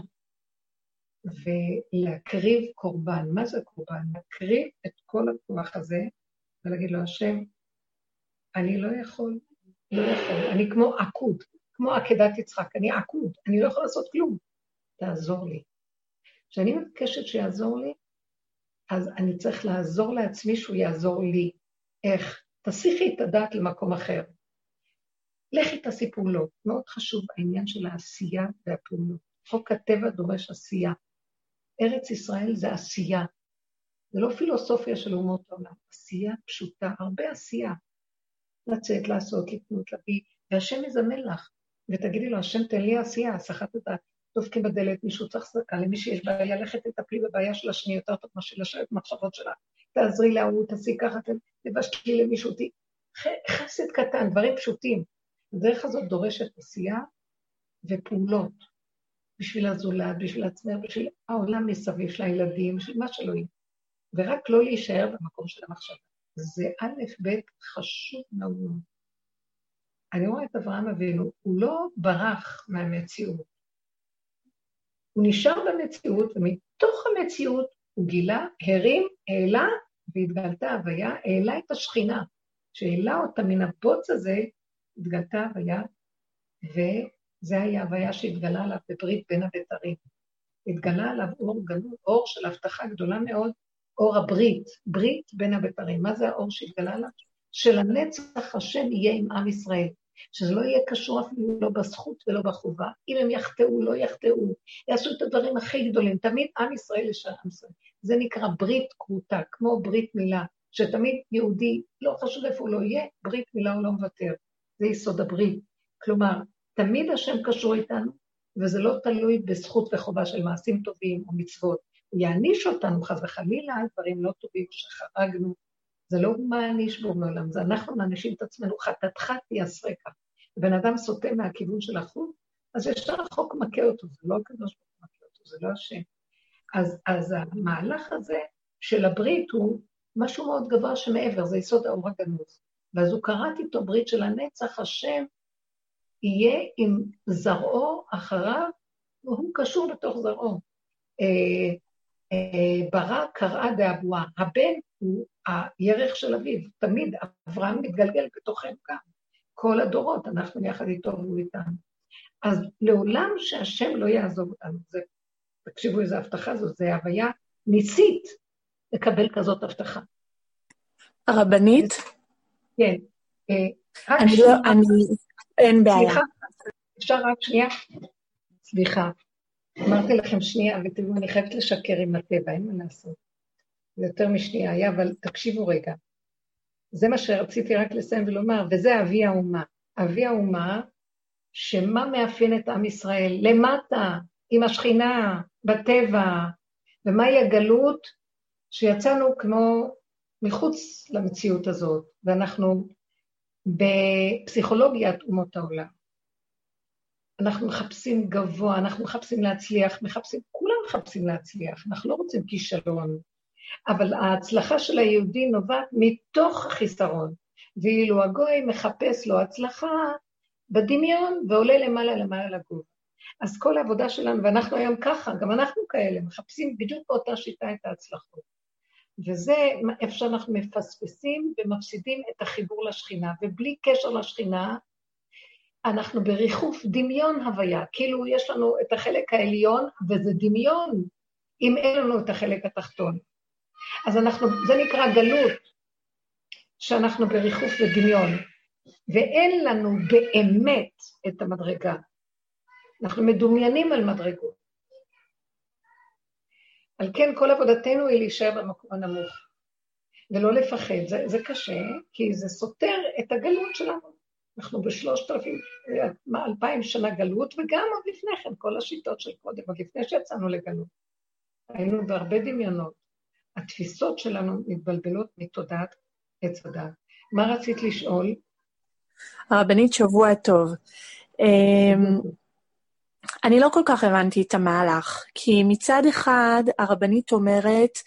ולהקריב קורבן. מה זה קורבן? להקריב את כל הכוח הזה ולהגיד לו, השם, אני לא יכול, לא יכול, אני כמו עקוד, כמו עקדת יצחק, אני עקוד, אני לא יכול לעשות כלום, תעזור לי. כשאני מבקשת שיעזור לי, אז אני צריך לעזור לעצמי שהוא יעזור לי. איך? תסיכי את הדעת למקום אחר. לכי תעשי פעולות. מאוד חשוב העניין של העשייה והפעולות. חוק הטבע דורש עשייה. ארץ ישראל זה עשייה. זה לא פילוסופיה של אומות העולם, עשייה פשוטה, הרבה עשייה. לצאת, לעשות, לקנות, להביא, והשם יזמן לך. ותגידי לו, השם תן לי עשייה, הסחת הדעת. דופקים בדלת, מישהו צריך צדקה, למי שיש בעיה, ללכת לטפלי בבעיה של השני יותר טוב מאשר לשבת במחשבות שלה. תעזרי להוא, תעשי ככה, תבשקי למישהו, חסד קטן, דברים פשוטים. הדרך הזאת דורשת עשייה ופעולות בשביל הזולת, בשביל עצמנו, בשביל העולם מסביב של הילדים, בשביל מה שלא יהיה. ורק לא להישאר במקום של המחשבה. זה א', ב', חשוב מאוד. אני רואה את אברהם אבינו, הוא לא ברח מהמציאות. הוא נשאר במציאות, ומתוך המציאות הוא גילה, הרים, העלה, והתגלתה הוויה, העלה את השכינה. שהעלה אותה מן הבוץ הזה, התגלתה הוויה, וזה היה הוויה שהתגלה עליו בברית בין הבתרים. התגלה עליו אור גנוז, אור של הבטחה גדולה מאוד, אור הברית, ברית בין הבתרים. מה זה האור שהתגלה עליו? שלנצח השם יהיה עם עם ישראל. שזה לא יהיה קשור אפילו לא בזכות ולא בחובה. אם הם יחטאו, לא יחטאו, יעשו את הדברים הכי גדולים. תמיד עם ישראל לשם עם ישראל. זה נקרא ברית כרותה, כמו ברית מילה, שתמיד יהודי, לא חשוב איפה הוא לא יהיה, ברית מילה הוא לא מוותר. זה יסוד הברית. כלומר, תמיד השם קשור איתנו, וזה לא תלוי בזכות וחובה של מעשים טובים או מצוות. הוא יעניש אותנו חס וחלילה על דברים לא טובים שחרגנו. זה לא מעניש בו מעולם, זה אנחנו מענישים את עצמנו, חטאתך תיאסרקה. בן אדם סוטה מהכיוון של החוץ, אז ישר החוק מכה אותו, זה לא הקדוש ברוך הוא מכה אותו, זה לא השם. אז, אז המהלך הזה של הברית הוא משהו מאוד גבוה שמעבר, זה יסוד האור הגנוז. ואז הוא קראת איתו ברית של הנצח, השם יהיה עם זרעו אחריו, והוא קשור בתוך זרעו. אה, אה, ברא קראה דאבואה, הבן הוא הירך של אביו, תמיד אברהם מתגלגל בתוכנו גם. כל הדורות, אנחנו יחד איתו והוא איתנו. אז לעולם שהשם לא יעזוב אותנו, זה, תקשיבו איזה הבטחה זו, זה הוויה ניסית לקבל כזאת הבטחה. הרבנית? כן. אה, אני לא, אני... אין בעיה. סליחה, אפשר רק שנייה? סליחה. אמרתי לכם שנייה, ותראו, אני חייבת לשקר עם הטבע, אין מה לעשות. זה יותר משנייה היה, אבל תקשיבו רגע. זה מה שרציתי רק לסיים ולומר, וזה אבי האומה. אבי האומה, שמה מאפיין את עם ישראל? למטה, עם השכינה, בטבע, ומהי הגלות? שיצאנו כמו מחוץ למציאות הזאת, ואנחנו בפסיכולוגיית אומות העולם. אנחנו מחפשים גבוה, אנחנו מחפשים להצליח, מחפשים, כולם מחפשים להצליח, אנחנו לא רוצים כישלון, אבל ההצלחה של היהודי נובעת מתוך החיסרון, ואילו הגוי מחפש לו הצלחה בדמיון ועולה למעלה למעלה לגוף. אז כל העבודה שלנו, ואנחנו היום ככה, גם אנחנו כאלה, מחפשים בדיוק באותה שיטה את ההצלחות. וזה איפה שאנחנו מפספסים ומפסידים את החיבור לשכינה, ובלי קשר לשכינה, אנחנו בריחוף דמיון הוויה, כאילו יש לנו את החלק העליון, וזה דמיון, אם אין לנו את החלק התחתון. אז אנחנו, זה נקרא גלות, שאנחנו בריחוף ודמיון, ואין לנו באמת את המדרגה. אנחנו מדומיינים על מדרגות. על כן כל עבודתנו היא להישאר במקום הנמוך, ולא לפחד. זה, זה קשה, כי זה סותר את הגלות שלנו. אנחנו בשלושת אלפים, אלפיים שנה גלות, וגם עוד לפני כן, כל השיטות של קודם, עוד לפני שיצאנו לגלות. היינו בהרבה דמיונות. התפיסות שלנו מתבלבלות מתודעת עץ הדת. מה רצית לשאול? הרבנית, שבוע טוב. אני לא כל כך הבנתי את המהלך, כי מצד אחד הרבנית אומרת,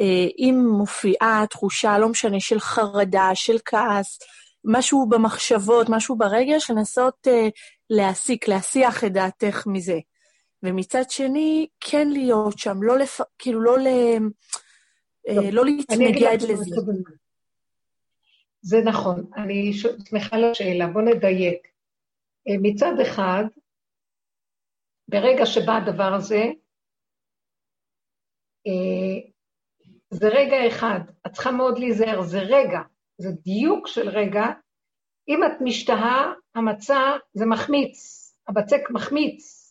אה, אם מופיעה תחושה, לא משנה, של חרדה, של כעס, משהו במחשבות, משהו ברגש, לנסות uh, להסיק, להסיח את דעתך מזה. ומצד שני, כן להיות שם, לא לפ... כאילו, לא, ל... טוב, לא להתנגד לזה. זה נכון, אני שמחה לשאלה, בוא נדייק. אה, מצד אחד, ברגע שבא הדבר הזה, אה, זה רגע אחד, את צריכה מאוד להיזהר, זה רגע, זה דיוק של רגע. אם את משתהה, המצע זה מחמיץ, הבצק מחמיץ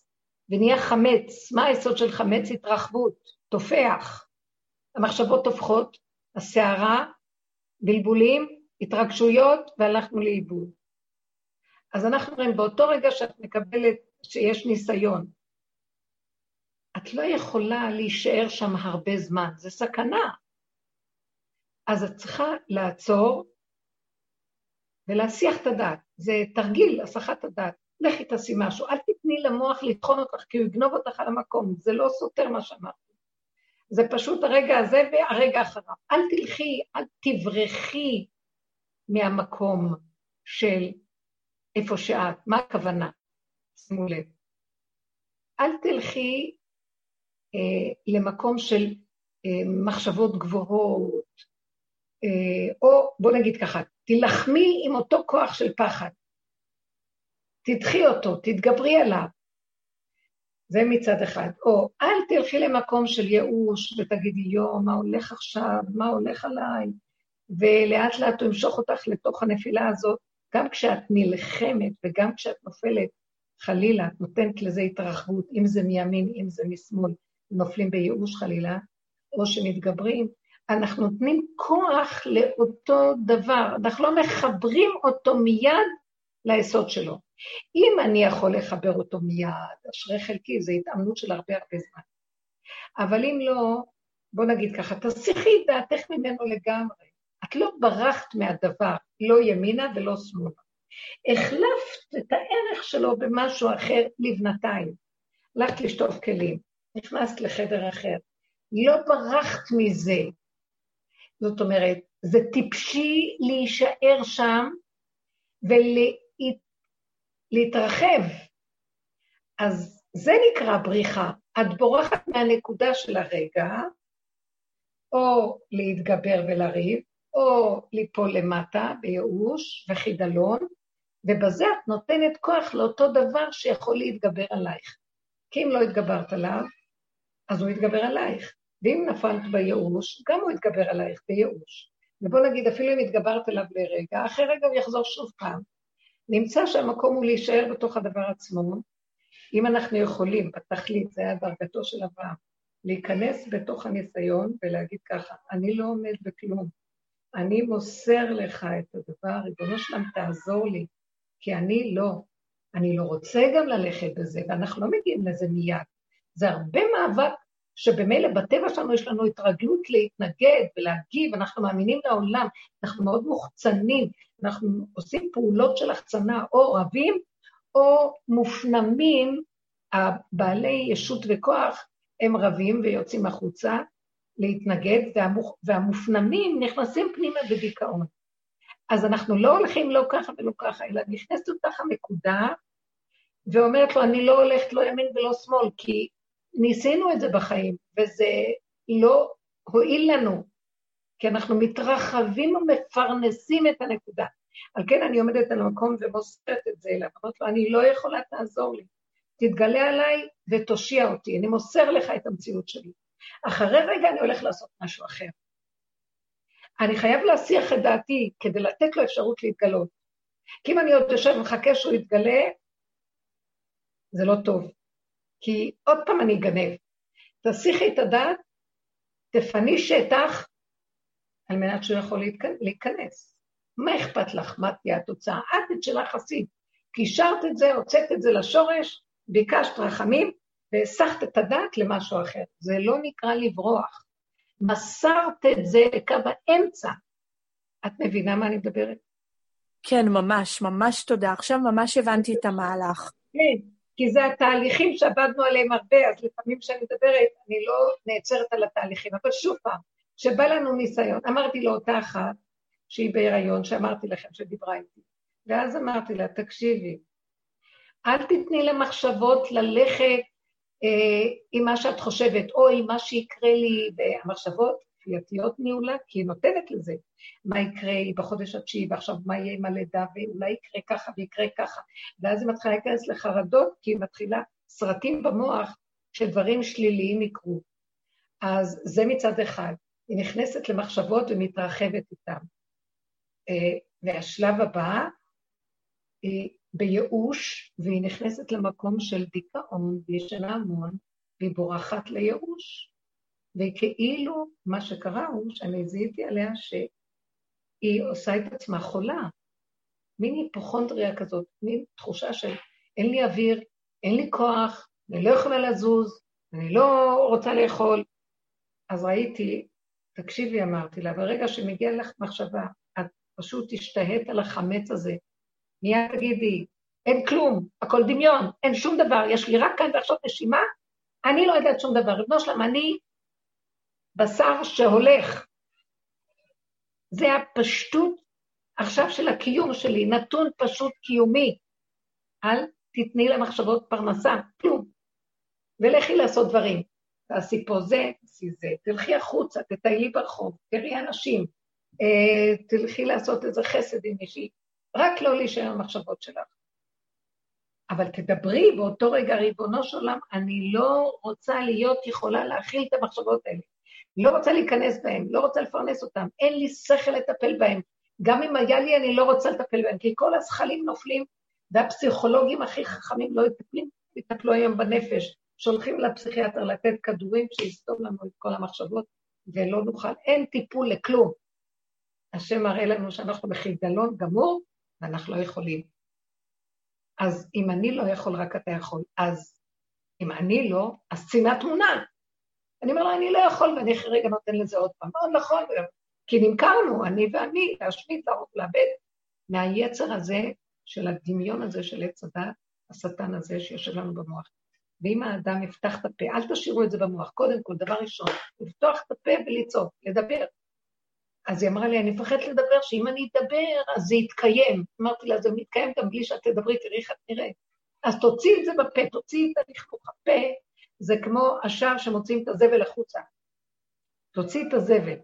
ונהיה חמץ. מה היסוד של חמץ? התרחבות, תופח. המחשבות תופחות, הסערה, בלבולים, התרגשויות, והלכנו לאיבוד. אז אנחנו רואים, באותו רגע שאת מקבלת שיש ניסיון, את לא יכולה להישאר שם הרבה זמן, זה סכנה. אז את צריכה לעצור ולהסיח את הדעת. זה תרגיל, הסחת הדעת. לכי תעשי משהו, אל תתני למוח לטחון אותך, כי הוא יגנוב אותך על המקום, זה לא סותר מה שאמרתי. זה פשוט הרגע הזה והרגע אחריו. אל תלכי, אל תברחי מהמקום של איפה שאת, מה הכוונה? שימו לב. אל תלכי אה, למקום של אה, מחשבות גבוהות, אה, או בוא נגיד ככה, תילחמי עם אותו כוח של פחד. תדחי אותו, תתגברי עליו. זה מצד אחד. או אל תלכי למקום של ייאוש ותגידי, יואו, מה הולך עכשיו, מה הולך עליי, ולאט לאט הוא ימשוך אותך לתוך הנפילה הזאת, גם כשאת נלחמת וגם כשאת נופלת, חלילה, את נותנת לזה התרחבות, אם זה מימין, אם זה משמאל, נופלים בייאוש חלילה, או שמתגברים, אנחנו נותנים כוח לאותו דבר, אנחנו לא מחברים אותו מיד ליסוד שלו. אם אני יכול לחבר אותו מיד, אשרי חלקי, זו התאמנות של הרבה הרבה זמן. אבל אם לא, בוא נגיד ככה, תסיכי את דעתך ממנו לגמרי. את לא ברחת מהדבר, לא ימינה ולא שמאלה. החלפת את הערך שלו במשהו אחר לבנתיים. הלכת לשטוף כלים, נכנסת לחדר אחר. לא ברחת מזה. זאת אומרת, זה טיפשי להישאר שם ולהתרחב. אז זה נקרא בריחה. את בורחת מהנקודה של הרגע, או להתגבר ולריב, או ליפול למטה בייאוש וחידלון, ובזה את נותנת כוח לאותו דבר שיכול להתגבר עלייך. כי אם לא התגברת עליו, אז הוא יתגבר עלייך. ואם נפלת בייאוש, גם הוא יתגבר עלייך בייאוש. ובוא נגיד, אפילו אם התגברת עליו לרגע, אחרי רגע הוא יחזור שוב פעם. נמצא שהמקום הוא להישאר בתוך הדבר עצמו. אם אנחנו יכולים, בתכלית, זה היה דרגתו של אברהם, להיכנס בתוך הניסיון ולהגיד ככה, אני לא עומד בכלום, אני מוסר לך את הדבר, ריבונו שלם, תעזור לי, כי אני לא. אני לא רוצה גם ללכת בזה, ואנחנו לא מגיעים לזה מיד. זה הרבה מאבק שבמילא בטבע שלנו יש לנו התרגלות להתנגד ולהגיב, אנחנו מאמינים לעולם, אנחנו מאוד מוחצנים, אנחנו עושים פעולות של החצנה, או רבים או מופנמים, הבעלי ישות וכוח, הם רבים ויוצאים החוצה להתנגד, והמופ... והמופנמים נכנסים פנימה בדיכאון. אז אנחנו לא הולכים לא ככה ולא ככה, אלא נכנסת לתוך הנקודה ואומרת לו, אני לא הולכת לא ימין ולא שמאל, כי ניסינו את זה בחיים, וזה לא הועיל לנו, כי אנחנו מתרחבים ומפרנסים את הנקודה. על כן אני עומדת על המקום ומוסרת את זה אליו, אמרת לו, אני לא יכולה, תעזור לי. תתגלה עליי ותושיע אותי, אני מוסר לך את המציאות שלי. אחרי רגע אני הולך לעשות משהו אחר. אני חייב להסיח את דעתי כדי לתת לו אפשרות להתגלות. כי אם אני עוד יושב ומחכה שהוא יתגלה, זה לא טוב. כי עוד פעם אני אגנב. תסיחי את הדעת, תפני שטח, על מנת שהוא יכול להיכנס. מה אכפת לך? מה תהיה התוצאה? את את שלך עשית. קישרת את זה, הוצאת את זה לשורש, ביקשת רחמים, והסחת את הדעת למשהו אחר. זה לא נקרא לברוח. מסרת את זה לקו האמצע. את מבינה מה אני מדברת? כן, ממש, ממש תודה. עכשיו ממש הבנתי את המהלך. כן, כי זה התהליכים שעבדנו עליהם הרבה, אז לפעמים כשאני מדברת, אני לא נעצרת על התהליכים. אבל שוב פעם, כשבא לנו ניסיון, אמרתי לאותה אחת, שהיא בהיריון, שאמרתי לכם, שדיברה איתי, ואז אמרתי לה, תקשיבי, אל תתני למחשבות ללכת עם מה שאת חושבת, או עם מה שיקרה לי במחשבות כפייתיות ניהולה, כי היא נותנת לזה. מה יקרה בחודש התשיעי, ועכשיו מה יהיה עם הלידה, ואולי יקרה ככה ויקרה ככה. ואז היא מתחילה להיכנס לחרדות, כי היא מתחילה סרטים במוח שדברים שליליים יקרו. אז זה מצד אחד. היא נכנסת למחשבות ומתרחבת איתן. אה, והשלב הבא, היא בייאוש, והיא נכנסת למקום של דיכאון, והיא ישנה המון, והיא בורחת לייאוש. וכאילו מה שקרה הוא שאני זיהיתי עליה שהיא עושה את עצמה חולה. מין היפוכונדריה כזאת, מין תחושה של אין לי אוויר, אין לי כוח, אני לא יכולה לזוז, אני לא רוצה לאכול. אז ראיתי, תקשיבי, אמרתי לה, ברגע שמגיע לך מחשבה, את פשוט תשתהית על החמץ הזה. מיד תגידי, אין כלום, הכל דמיון, אין שום דבר, יש לי רק כאן ועכשיו נשימה, אני לא יודעת שום דבר. ריבונו שלם, אני בשר שהולך. זה הפשטות עכשיו של הקיום שלי, נתון פשוט קיומי. אל תתני למחשבות פרנסה, כלום. ולכי לעשות דברים. תעשי פה זה, תעשי זה, תלכי החוצה, תטיילי ברחוב, תראי אנשים, אה, תלכי לעשות איזה חסד עם מישהי, רק לא להישאר במחשבות שלך. אבל תדברי באותו רגע, ריבונו של עולם, אני לא רוצה להיות יכולה להכיל את המחשבות האלה. לא רוצה להיכנס בהן, לא רוצה לפרנס אותן, אין לי שכל לטפל בהן. גם אם היה לי, אני לא רוצה לטפל בהן, כי כל הזכלים נופלים, והפסיכולוגים הכי חכמים לא יטפלים, יטפלו היום בנפש. שולחים לפסיכיאטר לתת כדורים שיסתום לנו את כל המחשבות, ולא נוכל, אין טיפול לכלום. השם מראה לנו שאנחנו בחידלון גמור, ואנחנו לא יכולים. אז אם אני לא יכול, רק אתה יכול. אז אם אני לא, אז צינה תמונה. אני אומר לו, אני לא יכול, ואני אחרי רגע נותן לזה עוד פעם. מאוד נכון, כי נמכרנו, אני ואני, להשמיד, להרוג, לאבד, מהיצר הזה, של הדמיון הזה של עץ הדת, השטן הזה שיושב לנו במוח. ואם האדם יפתח את הפה, אל תשאירו את זה במוח. קודם כל, דבר ראשון, לפתוח את הפה ולצעוק, לדבר. אז היא אמרה לי, אני מפחדת לדבר, שאם אני אדבר, אז זה יתקיים. אמרתי לה, זה מתקיים גם בלי שאת תדברי, תראי איך את נראית. אז תוציאי את זה בפה, תוציאי את הלכלוך. הפה זה כמו השער שמוציאים את הזבל החוצה. תוציאי את הזבל.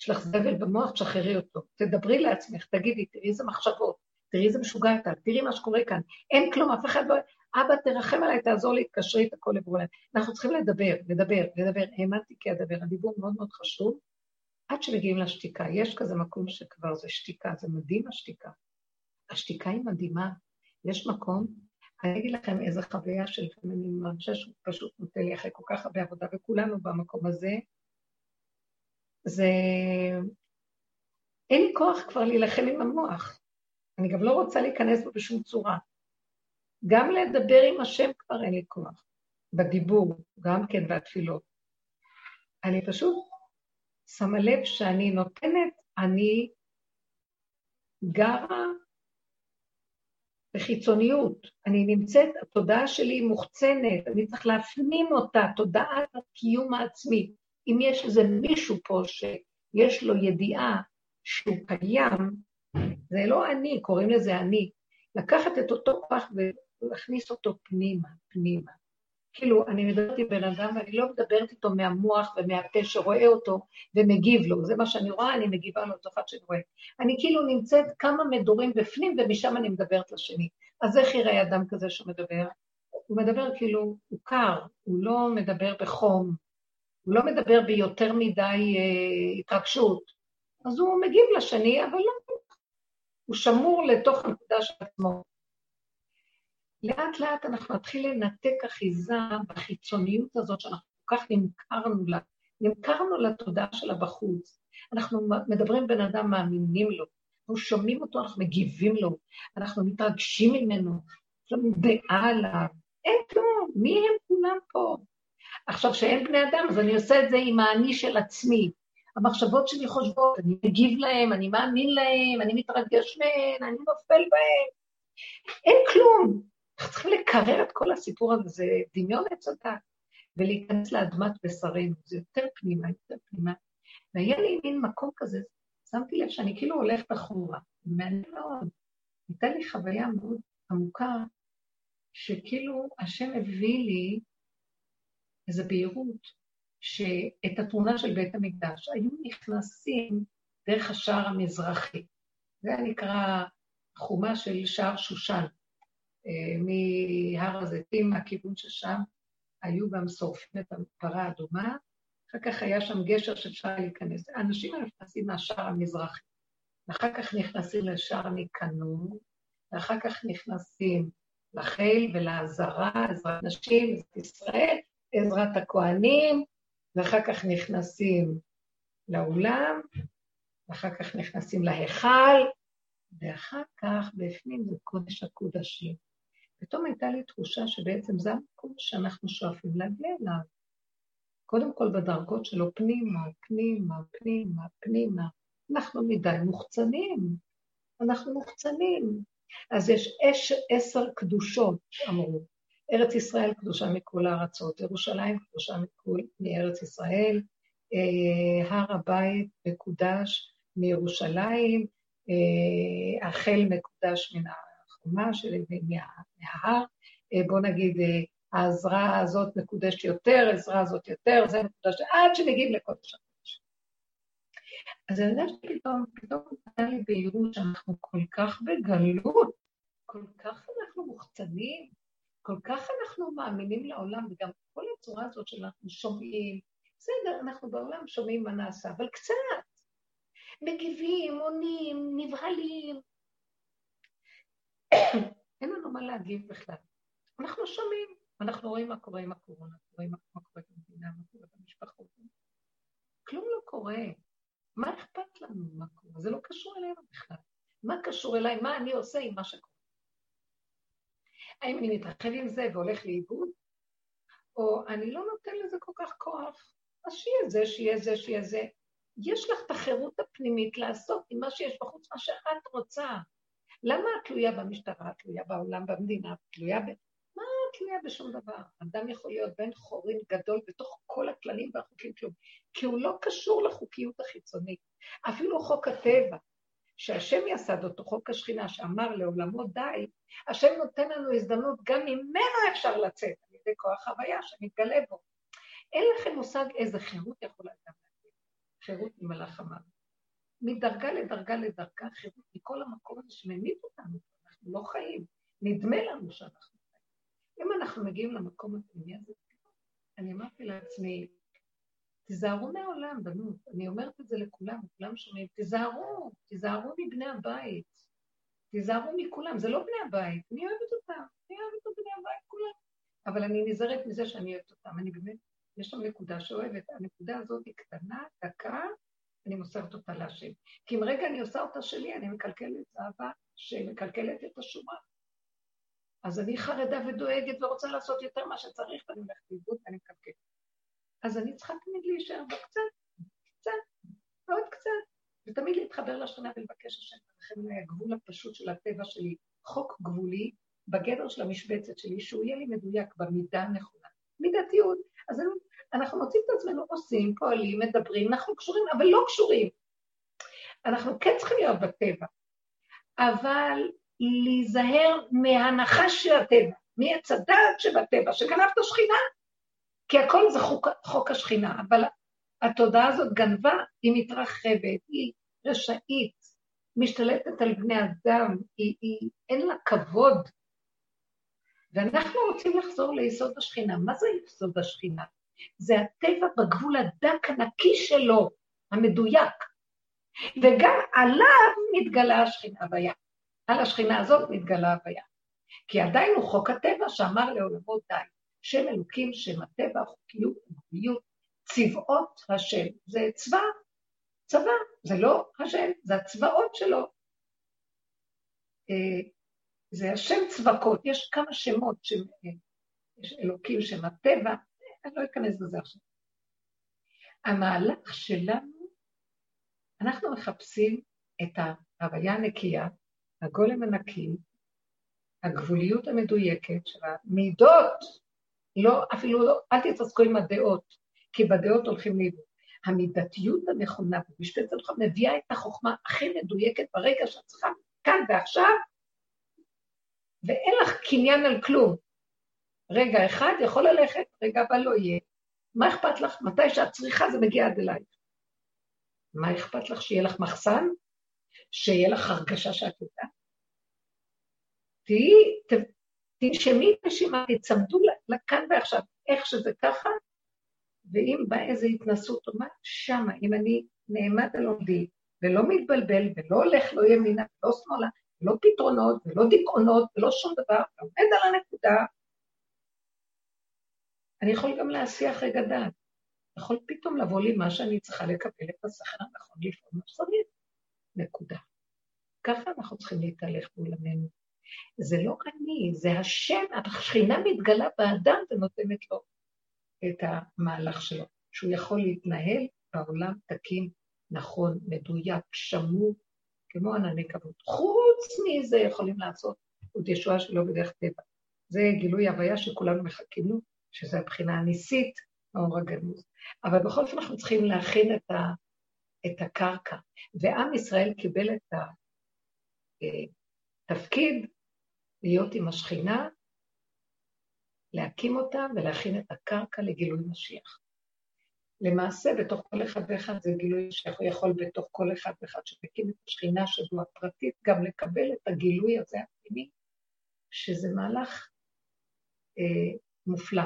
יש לך זבל במוח, תשחררי אותו. תדברי לעצמך, תגידי, תראי איזה מחשבות, תראי איזה משוגע אתה, תראי מה שקורה כאן. אין כלום, אף אחד לא... אבא, תרחם עליי, תעזור לי, תקשרי את הכל לגבוליים. אנחנו צריכים לדבר, לדבר, לדבר. האמנתי כי אדבר. הדיבור מאוד מאוד חשוב, עד שמגיעים לשתיקה. יש כזה מקום שכבר זה שתיקה, זה מדהים השתיקה. השתיקה היא מדהימה. יש מקום, אני אגיד לכם איזה חוויה שלפעמים אני מרגישה שהוא פשוט נותן לי אחרי כל כך הרבה עבודה, וכולנו במקום הזה, זה... אין לי כוח כבר להילחם עם המוח. אני גם לא רוצה להיכנס בו בשום צורה. גם לדבר עם השם כבר אין לי כוח. בדיבור, גם כן, והתפילות. אני פשוט שמה לב שאני נותנת, אני גרה בחיצוניות. אני נמצאת, התודעה שלי מוחצנת, אני צריך להפנים אותה, תודעת הקיום העצמי. אם יש איזה מישהו פה שיש לו ידיעה שהוא קיים, זה לא אני, קוראים לזה אני. לקחת את אותו כוח להכניס אותו פנימה, פנימה. כאילו, אני מדברת עם בן אדם ואני לא מדברת איתו מהמוח ומהפה שרואה אותו ומגיב לו, זה מה שאני רואה, אני מגיבה לאותו אחד שאני רואה. אני כאילו נמצאת כמה מדורים בפנים ומשם אני מדברת לשני. אז איך יראה אדם כזה שמדבר? הוא מדבר כאילו, הוא קר, הוא לא מדבר בחום, הוא לא מדבר ביותר מדי אה, התרגשות. אז הוא מגיב לשני, אבל לא, הוא שמור לתוך הנקודה של עצמו. לאט לאט אנחנו נתחיל לנתק אחיזה בחיצוניות הזאת שאנחנו כל כך נמכרנו לה, נמכרנו לתודעה שלה בחוץ. אנחנו מדברים בן אדם, מאמינים לו, אנחנו שומעים אותו, אנחנו מגיבים לו, אנחנו מתרגשים ממנו, יש לנו דעה עליו. אין כלום, מי הם כולם פה? עכשיו, כשאין בני אדם, אז אני עושה את זה עם האני של עצמי. המחשבות שלי חושבות, אני מגיב להם, אני מאמין להם, אני מתרגש מהן, אני נופל בהם. אין כלום. אנחנו צריכים לקרר את כל הסיפור הזה, זה דמיון עץ הדת, ולהיכנס לאדמת בשרנו, זה יותר פנימה, יותר פנימה. והיה לי מין מקום כזה, שמתי לב שאני כאילו הולכת אחורה, מעניין מאוד. הייתה לי חוויה מאוד עמוקה, שכאילו השם הביא לי איזו בהירות, שאת התמונה של בית המקדש היו נכנסים דרך השער המזרחי. זה נקרא חומה של שער שושן. אה, מהר הזיתים, מהכיוון ששם היו גם שורפים את הפרה האדומה, אחר כך היה שם גשר שאפשר להיכנס. האנשים האלה נכנסים מהשער המזרחי, ואחר כך נכנסים לשער ניקנור, ואחר כך נכנסים לחיל ולעזרה, עזרת נשים, עזרת ישראל, עזרת הכוהנים, ואחר כך נכנסים לאולם, ואחר כך נכנסים להיכל, ואחר כך בפנים זה קודש הקודשים. פתאום הייתה לי תחושה שבעצם זה המקום שאנחנו שואפים להגיע אליו. קודם כל בדרגות שלו פנימה, פנימה, פנימה, פנימה. אנחנו מדי מוחצנים, אנחנו מוחצנים. אז יש אש, עשר קדושות, אמרו. ארץ ישראל קדושה מכל הארצות, ירושלים קדושה מכל, מארץ ישראל, אה, הר הבית מקודש מירושלים, אה, החל מקודש מן החומה שלי ומההר, אה, בוא נגיד, העזרה הזאת מקודשת יותר, העזרה הזאת יותר, זה מקודש, עד שמגיעים לקודש הקודש. אז אני יודעת שפתאום, פתאום נתן לי בהירות שאנחנו כל כך בגלות, כל כך אנחנו מוחצנים, כל כך אנחנו מאמינים לעולם, וגם כל הצורה הזאת שאנחנו שומעים, בסדר, אנחנו בעולם שומעים מה נעשה, אבל קצת. מגיבים, עונים, נבהלים. אין לנו מה להגיב בכלל. אנחנו שומעים, אנחנו רואים מה קורה עם הקורונה, רואים מה קורה במדינה, מה קורה במשפחות. כלום לא קורה. מה אכפת לנו מה קורה? זה לא קשור אלינו בכלל. מה קשור אליי? מה אני עושה עם מה שקורה? האם אני מתרחב עם זה והולך לאיבוד? או אני לא נותן לזה כל כך כוח, אז שיהיה זה, שיהיה זה, שיהיה זה. יש לך את החירות הפנימית לעשות עם מה שיש בחוץ, מה שאת רוצה. למה את תלויה במשטרה, את תלויה בעולם, במדינה, את תלויה ב... מה את תלויה בשום דבר? אדם יכול להיות בן חורין גדול בתוך כל הכללים והחוקים שלו, כי הוא לא קשור לחוקיות החיצונית. אפילו חוק הטבע, שהשם יסד אותו, חוק השכינה, שאמר לעולמו די, השם נותן לנו הזדמנות גם ממנו אפשר לצאת, על ידי כוח הוויה שמתגלה בו. אין לכם מושג איזה חירות יכולה גם להגיד. חירות ממלאך המוות. מדרגה לדרגה לדרגה, חירות מכל המקום הזה שממיט אותנו, אנחנו לא חיים. נדמה לנו שאנחנו חיים. אם אנחנו מגיעים למקום הפנימי הזה, אני אמרתי לעצמי, תיזהרו מהעולם, בנות. אני אומרת את זה לכולם, כולם שומעים, תיזהרו, תיזהרו מבני הבית. תיזהרו מכולם, זה לא בני הבית, אני אוהבת אותם, אני אוהבת את בני הבית כולם. אבל אני נזהרת מזה שאני אוהבת אותם, אני באמת, יש שם נקודה שאוהבת, הנקודה הזאת היא קטנה, דקה, אני מוסרת אותה להשם. כי אם רגע אני עושה אותה שלי, אני מקלקלת זהבה שמקלקלת את השורה. אז אני חרדה ודואגת ורוצה לעשות יותר מה שצריך, ואני הולכת לאיבוד ואני מקלקלת. אז אני צריכה תמיד להישאר בו קצת, ועוד קצת, ותמיד להתחבר לשכנה ולבקש השם, ולכן הגבול הפשוט של הטבע שלי, חוק גבולי, בגדר של המשבצת שלי, שהוא יהיה לי מדויק במידה הנכונה. מידתיות. אז אנחנו מוצאים את עצמנו עושים, פועלים, מדברים, אנחנו קשורים, אבל לא קשורים. אנחנו כן צריכים להיות בטבע, אבל להיזהר מהנחש של הטבע, מעץ הדעת שבטבע, שגנב את השכינה, כי הכל זה חוק, חוק השכינה, אבל התודעה הזאת גנבה, היא מתרחבת, היא רשאית, משתלטת על בני אדם, היא, היא, אין לה כבוד. ואנחנו רוצים לחזור ליסוד השכינה. מה זה יסוד השכינה? זה הטבע בגבול הדק הנקי שלו, המדויק. וגם עליו מתגלה השכינה הוויה. על השכינה הזאת מתגלה הוויה. כי עדיין הוא חוק הטבע שאמר לעולמות די. שם אלוקים, שם הטבע, חוקיות, גבוליות, צבאות השם. זה צבא, צבא, זה לא השם, זה הצבאות שלו. אה, זה השם צבקות, יש כמה שמות, שם, יש אלוקים, שם הטבע, אני לא אכנס לזה עכשיו. המהלך שלנו, אנחנו מחפשים את ההוויה הנקייה, הגולם הנקי, הגבוליות המדויקת של המידות, לא, אפילו לא, אל תתעסקו עם הדעות, כי בדעות הולכים לאיבוד. המידתיות הנכונה במשפטת שלך מביאה את החוכמה הכי מדויקת ברגע שאת צריכה, כאן ועכשיו, ואין לך קניין על כלום. רגע אחד יכול ללכת, רגע הבא לא יהיה. מה אכפת לך? מתי שאת צריכה זה מגיע עד אלייך. מה אכפת לך? שיהיה לך מחסן? שיהיה לך הרגשה שאת יודעת? תהיי, תנשמי נשימה, תצמדו לכאן ועכשיו, איך שזה ככה, ואם באה איזו התנסות מה, שמה, אם אני נעמד על עומדי, ולא מתבלבל, ולא הולך לא ימינה, ולא שמאלה, לא פתרונות, ולא דיכאונות, ולא שום דבר, ועומד על הנקודה, אני יכול גם להסיח רגע דעת. יכול פתאום לבוא לי מה שאני צריכה לקבל את השכל הנכון לפעול מה. נקודה. ככה אנחנו צריכים להתהלך בעולמנו. זה לא אני, זה השם, השכינה מתגלה באדם ונותנת לו את המהלך שלו, שהוא יכול להתנהל בעולם תקין, נכון, מדויק, שמור, כמו ענני כבוד. חוץ מזה יכולים לעשות עוד ישועה שלא בדרך טבע. זה גילוי הוויה שכולנו מחכים לו, שזה הבחינה הניסית, האור הגנוז. אבל בכל אופן אנחנו צריכים להכין את, ה, את הקרקע. ועם ישראל קיבל את התפקיד להיות עם השכינה, להקים אותה ולהכין את הקרקע לגילוי משיח. למעשה, בתוך כל אחד ואחד זה גילוי שהוא יכול בתוך כל אחד ואחד שמקים את השכינה שבו הפרטית, גם לקבל את הגילוי הזה הפנימי, שזה מהלך אה, מופלא.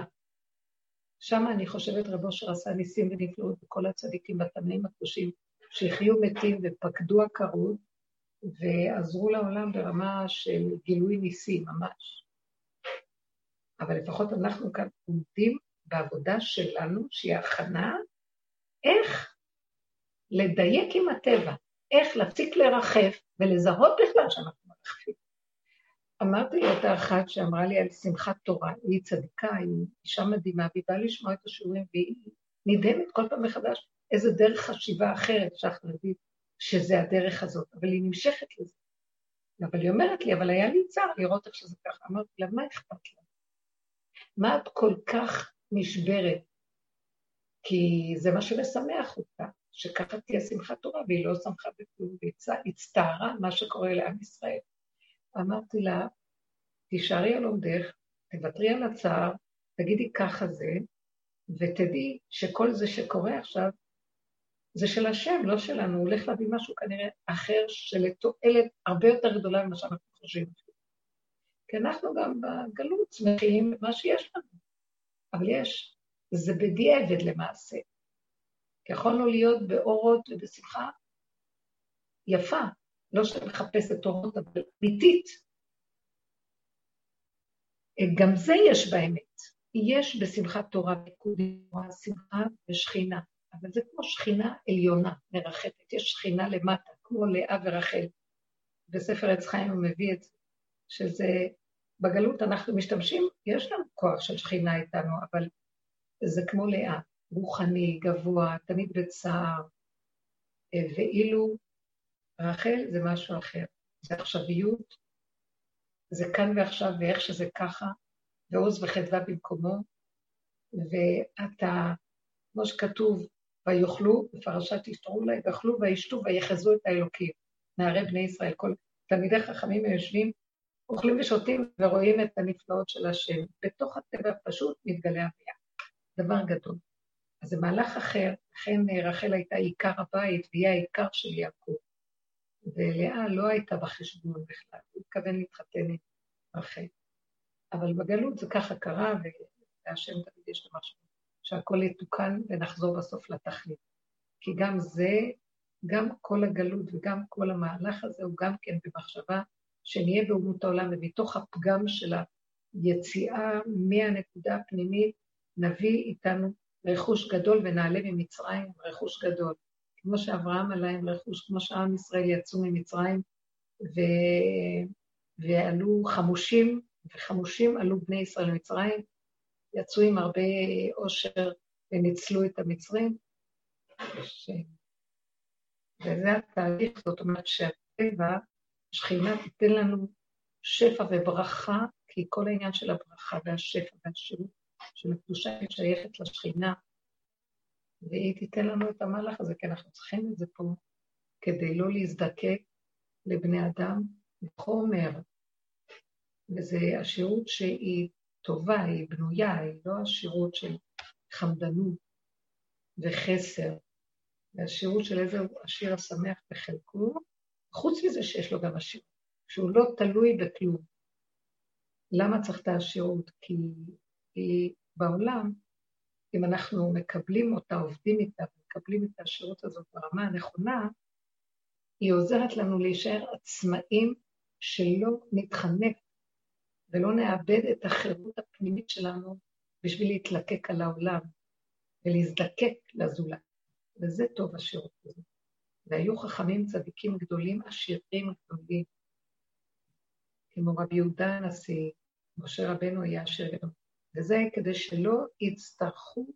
שם אני חושבת רב אושר עשה ניסים ונפלאות בכל הצדיקים בתמנים הקדושים, שהחיו מתים ופקדו עקרות, ועזרו לעולם ברמה של גילוי ניסים ממש. אבל לפחות אנחנו כאן עומדים בעבודה שלנו, שהיא הכנה, איך לדייק עם הטבע, איך להפסיק לרחף ולזהות בכלל שאנחנו מרחפים. אמרתי לאותה אחת שאמרה לי על שמחת תורה, היא צדיקה, היא אישה מדהימה, והיא באה לשמוע את השיעורים, והיא נדהמת כל פעם מחדש איזה דרך חשיבה אחרת שהחרדית, שזה הדרך הזאת, אבל היא נמשכת לזה. אבל היא אומרת לי, אבל היה לי צער לראות איך שזה ככה. אמרתי לה, מה אכפת לה? מה את כל כך נשברת? כי זה מה שמשמח אותה, שככה תהיה שמחת תורה, והיא לא שמחה בכלום, והיא הצטערה מה שקורה לעם ישראל. אמרתי לה, תישארי על עומדך, תוותרי על הצער, תגידי ככה זה, ותדעי שכל זה שקורה עכשיו, זה של השם, לא שלנו, הוא הולך להביא משהו כנראה אחר שלתועלת הרבה יותר גדולה ממה שאנחנו חושבים. כי אנחנו גם בגלות שמחים מה שיש לנו, אבל יש, זה בדיעבד למעשה. יכולנו להיות באורות ובשמחה יפה, לא שמחפשת אורות, אבל אמיתית. גם זה יש באמת. יש בשמחת תורה תורה, שמחה ושכינה, אבל זה כמו שכינה עליונה, מרחפת. יש שכינה למטה, כמו לאה ורחל. בספר עץ חיים הוא מביא את זה, שזה, בגלות אנחנו משתמשים, יש לנו כוח של שכינה איתנו, אבל זה כמו לאה, רוחני, גבוה, תמיד בצער, ואילו רחל זה משהו אחר, זה עכשוויות, זה כאן ועכשיו ואיך שזה ככה, ועוז וחדווה במקומו, ואתה, כמו שכתוב, ויאכלו, בפרשת ישתרו להם, ויאכלו וישתו ויחזו את האלוקים, נערי בני ישראל. כל תלמידי חכמים היושבים, אוכלים ושותים ורואים את הנפלאות של השם. בתוך הטבע הפשוט מתגלה אביה. דבר גדול. אז זה מהלך אחר, לכן רחל הייתה עיקר הבית והיא העיקר של יעקב. ולאה לא הייתה בחשבון בכלל, הוא התכוון להתחתן עם רחל. אבל בגלות זה ככה קרה, ולהשם תמיד יש לו משהו, שהכל יתוקן ונחזור בסוף לתכלית. כי גם זה, גם כל הגלות וגם כל המהלך הזה הוא גם כן במחשבה שנהיה באומות העולם, ומתוך הפגם של היציאה מהנקודה הפנימית, נביא איתנו רכוש גדול ונעלה ממצרים רכוש גדול. כמו שאברהם עלה עם רכוש, כמו שעם ישראל יצאו ממצרים, ו... ועלו חמושים, וחמושים עלו בני ישראל למצרים, יצאו עם הרבה עושר וניצלו את המצרים. ש... וזה התהליך, זאת אומרת שהטבע, שכינה תיתן לנו שפע וברכה, כי כל העניין של הברכה והשפע והשירות של הקדושה שייכת לשכינה, והיא תיתן לנו את המהלך הזה, כי אנחנו צריכים את זה פה כדי לא להזדקק לבני אדם מחומר. וזה השירות שהיא טובה, היא בנויה, היא לא השירות של חמדנות וחסר. זה השירות של איזה השיר השמח בחלקו, חוץ מזה שיש לו גם השירות, שהוא לא תלוי בכלום. למה צריך את השירות? כי היא בעולם אם אנחנו מקבלים אותה, עובדים איתה, מקבלים את השירות הזאת ברמה הנכונה, היא עוזרת לנו להישאר עצמאים שלא נתחנק ולא נאבד את החירות הפנימית שלנו בשביל להתלקק על העולם ולהזדקק לזולת. וזה טוב השירות הזה. והיו חכמים צדיקים גדולים, עשירים גדולים. כמו רבי יהודה הנשיא, משה רבנו היה אשר גדול. וזה כדי שלא יצטרכו,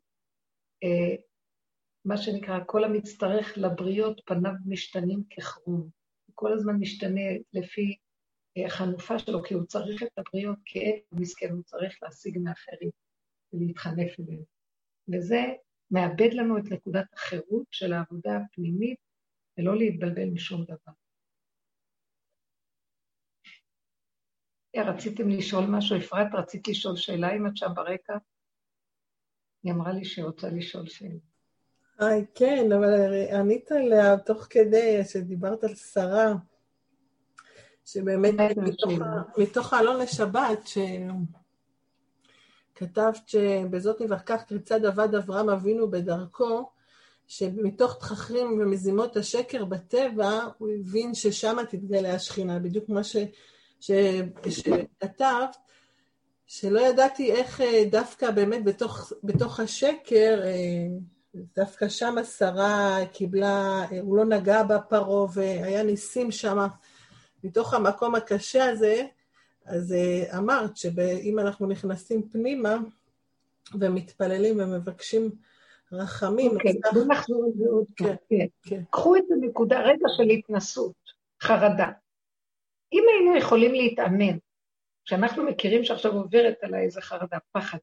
אה, מה שנקרא, כל המצטרך לבריות פניו משתנים כחרום. הוא כל הזמן משתנה לפי אה, החנופה שלו, כי הוא צריך את הבריות כעת מסכן, הוא צריך להשיג מאחרים ולהתחנף אליהם. וזה מאבד לנו את נקודת החירות של העבודה הפנימית, ולא להתבלבל משום דבר. רציתם לשאול משהו? אפרת, רצית לשאול שאלה אם את שם ברקע? היא אמרה לי שהיא רוצה לשאול שאלה. היי, כן, אבל ענית עליה תוך כדי שדיברת על שרה, שבאמת מתוך, מתוך העלון לשבת, שכתבת שבזאת נבחקך כיצד עבד אברהם אבינו בדרכו, שמתוך תככים ומזימות השקר בטבע, הוא הבין ששם תתגלה השכינה, בדיוק מה ש... שכתבת, שלא ידעתי איך אה, דווקא באמת בתוך, בתוך השקר, אה, דווקא שם השרה קיבלה, אה, הוא לא נגע בפרעה והיה ניסים שם, מתוך המקום הקשה הזה, אז אמרת שאם אנחנו נכנסים פנימה ומתפללים ומבקשים רחמים... אוקיי, בואו נחזור לזה עוד פעם. כן, כן, כן. קחו את הנקודה, רגע של התנסות, חרדה. אם היינו יכולים להתאמן, כשאנחנו מכירים שעכשיו עוברת עליי איזה חרדה, פחד,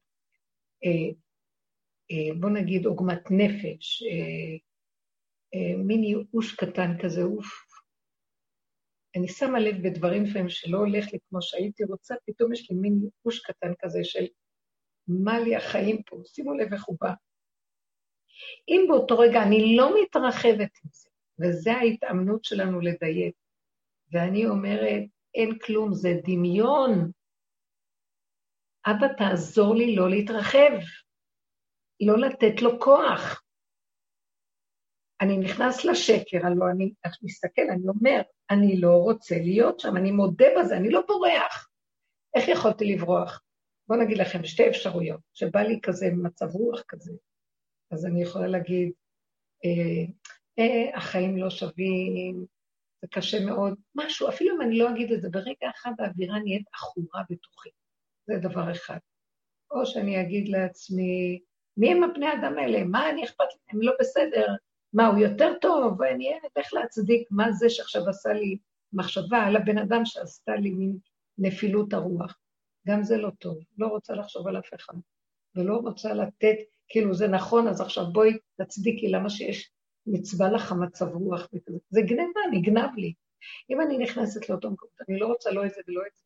אה, אה, בוא נגיד עוגמת נפש, אה, אה, מין ייאוש קטן כזה, אוף. אני שמה לב בדברים לפעמים שלא הולך לי כמו שהייתי רוצה, פתאום יש לי מין ייאוש קטן כזה של מה לי החיים פה, שימו לב איך הוא בא. אם באותו רגע אני לא מתרחבת עם זה, וזו ההתאמנות שלנו לדייק, ואני אומרת, אין כלום, זה דמיון. אבא, תעזור לי לא להתרחב, לא לתת לו כוח. אני נכנס לשקר, הלוא אני את מסתכל, אני אומר, אני לא רוצה להיות שם, אני מודה בזה, אני לא בורח. איך יכולתי לברוח? בואו נגיד לכם שתי אפשרויות, שבא לי כזה מצב רוח כזה, אז אני יכולה להגיד, אה, אה, החיים לא שווים, זה קשה מאוד. משהו, אפילו אם אני לא אגיד את זה, ברגע אחד האווירה נהיית עכורה בתוכי. זה דבר אחד. או שאני אגיד לעצמי, מי הם הבני אדם האלה? מה אני אכפת להם? הם לא בסדר. מה, הוא יותר טוב? ואני אלך להצדיק מה זה שעכשיו עשה לי מחשבה על הבן אדם שעשתה לי מין נפילות הרוח. גם זה לא טוב. לא רוצה לחשוב על אף אחד. ולא רוצה לתת, כאילו זה נכון, אז עכשיו בואי תצדיקי למה שיש מצווה לך המצב רוח וכזה. זה גנבה, נגנב לי. אם אני נכנסת לאותו מקום, אני לא רוצה לא את זה ולא את זה.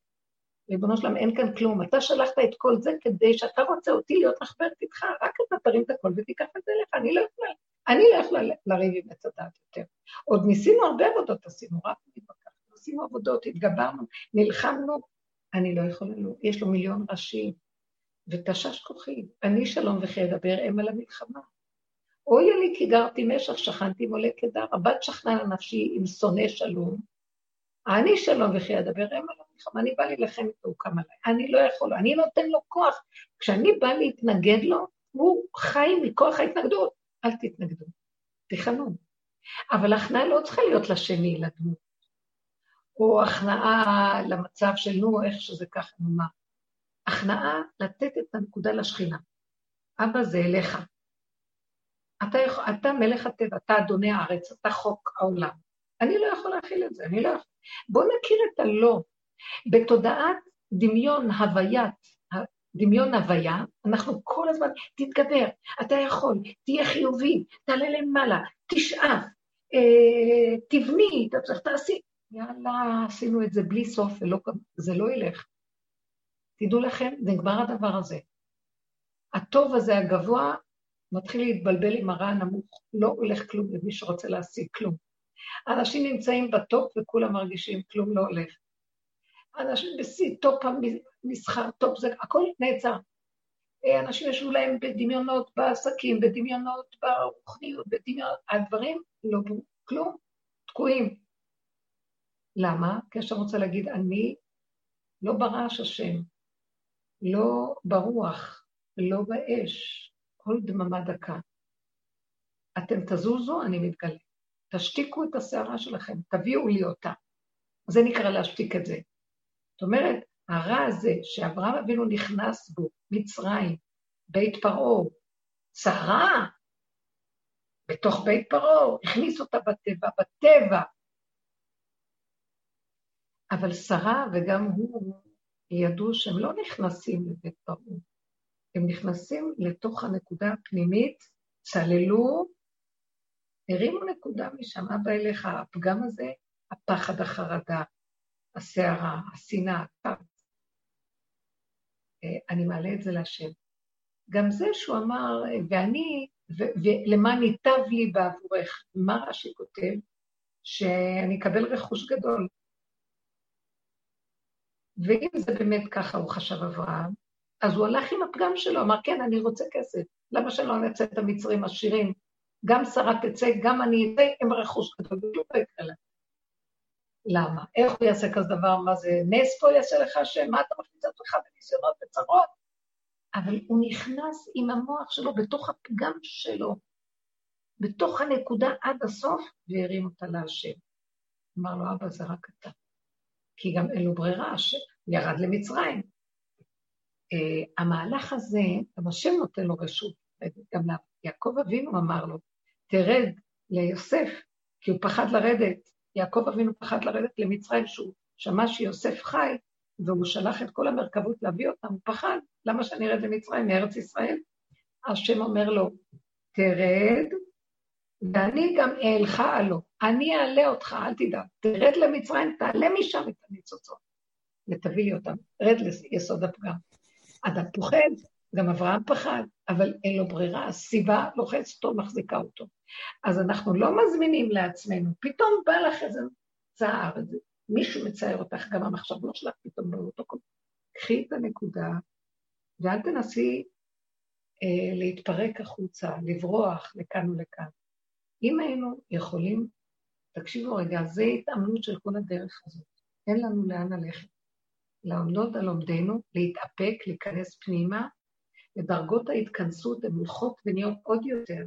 ריבונו שלם, אין כאן כלום. אתה שלחת את כל זה כדי שאתה רוצה אותי להיות מחברת איתך, רק אתה תרים את הכל ותיקח את זה אליך. אני לא יכולה, אני לא יכולה לריב עם עץ הדת יותר. עוד ניסינו הרבה עבודות, עשינו רק מתווכחנו, עשינו עבודות, התגברנו, נלחמנו. אני לא יכולה, לא. יש לו מיליון ראשים. ותשש כוחי, אני שלום וכי אדבר אם על המלחמה. אוי לי כי גרתי משך, שכנתי מולה קדר, הבת שכנה לנפשי עם שונא שלום. אני שלום וכי אדבר הם על המלחמה, אני בא להילחם איתו, הוא קם עליי. אני לא יכול, אני נותן לו כוח. כשאני באה להתנגד לו, הוא חי מכוח ההתנגדות. אל תתנגדו, תכנו. אבל הכנעה לא צריכה להיות לשני, לדמות. או הכנעה למצב של נו, איך שזה ככה, נו מה. הכנעה לתת את הנקודה לשכינה. אבא זה אליך. אתה, אתה מלך הטבע, אתה אדוני הארץ, אתה חוק העולם. אני לא יכול להכיל את זה, אני לא יכול. בואו נכיר את הלא. בתודעת דמיון הוויית, דמיון הוויה, אנחנו כל הזמן, תתגבר, אתה יכול, תהיה חיובי, תעלה למעלה, תשאף, אה, תבני, אתה צריך, תעשי. יאללה, עשינו את זה בלי סוף, ולא, זה לא ילך. תדעו לכם, נגמר הדבר הזה. הטוב הזה הגבוה מתחיל להתבלבל עם הרע הנמוך, לא הולך כלום למי שרוצה להשיג כלום. אנשים נמצאים ב top וכולם מרגישים כלום לא הולך. אנשים בשיא, top המסחר, top זה, הכל נעצר. אנשים ישבו להם בדמיונות בעסקים, בדמיונות ברוחניות, בדמיונות, הדברים לא, כלום, תקועים. למה? כי עכשיו רוצה להגיד, אני לא ברעש השם, לא ברוח, לא באש, קול דממה דקה. אתם תזוזו, אני מתגלה. תשתיקו את הסערה שלכם, תביאו לי אותה. זה נקרא להשתיק את זה. זאת אומרת, הרע הזה שאברהם אבינו נכנס בו, מצרים, בית פרעה, צרה, בתוך בית פרעה, הכניס אותה בטבע, בטבע. אבל שרה וגם הוא ידעו שהם לא נכנסים לבית פרעה, הם נכנסים לתוך הנקודה הפנימית, צללו, הרימו נקודה משם, אבא אליך, הפגם הזה, הפחד, החרדה, הסערה, השנאה, הכעס. אה, אני מעלה את זה להשם. גם זה שהוא אמר, ואני, ולמה ניטב לי בעבורך, מה רש"י כותב? שאני אקבל רכוש גדול. ואם זה באמת ככה הוא חשב אברהם, אז הוא הלך עם הפגם שלו, אמר, כן, אני רוצה כסף, למה שלא נצא את המצרים עשירים? גם שרה תצא, גם אני אצא עם רכוש בדיוק לא יקרה. למה? איך הוא יעשה כזה דבר? מה זה, נס פה יעשה לך השם? מה אתה מכניס את עצמך בניסיונות וצרות? אבל הוא נכנס עם המוח שלו בתוך הפגם שלו, בתוך הנקודה עד הסוף, והרים אותה להשם. אמר לו, אבא, זה רק אתה. כי גם אין לו ברירה, שירד למצרים. Uh, המהלך הזה, גם השם נותן לו רשות, גם יעקב אבינו אמר לו, תרד ליוסף, כי הוא פחד לרדת. יעקב אבינו פחד לרדת למצרים, שהוא שמע שיוסף חי, והוא שלח את כל המרכבות להביא אותם, הוא פחד, למה שאני ארד למצרים, מארץ ישראל? השם אומר לו, תרד, ואני גם אעלך עלו. אני אעלה אותך, אל תדאג. תרד למצרים, תעלה משם את הניצוצות, ותביא לי אותם. רד ליסוד הפגם. אתה פוחד, גם אברהם פחד, אבל אין לו ברירה, הסיבה לוחצת אותו, מחזיקה אותו. אז אנחנו לא מזמינים לעצמנו, פתאום בא לך איזה צער, איזה מישהו מצייר אותך, גם המחשבות שלך פתאום לא אותו כל... קחי את הנקודה, ואל תנסי אה, להתפרק החוצה, לברוח לכאן ולכאן. אם היינו יכולים, תקשיבו רגע, זה התאמנות של כל הדרך הזאת. אין לנו לאן ללכת. לעמוד על עומדנו, להתאפק, להיכנס פנימה, ודרגות ההתכנסות הן הולכות ונהיות עוד יותר,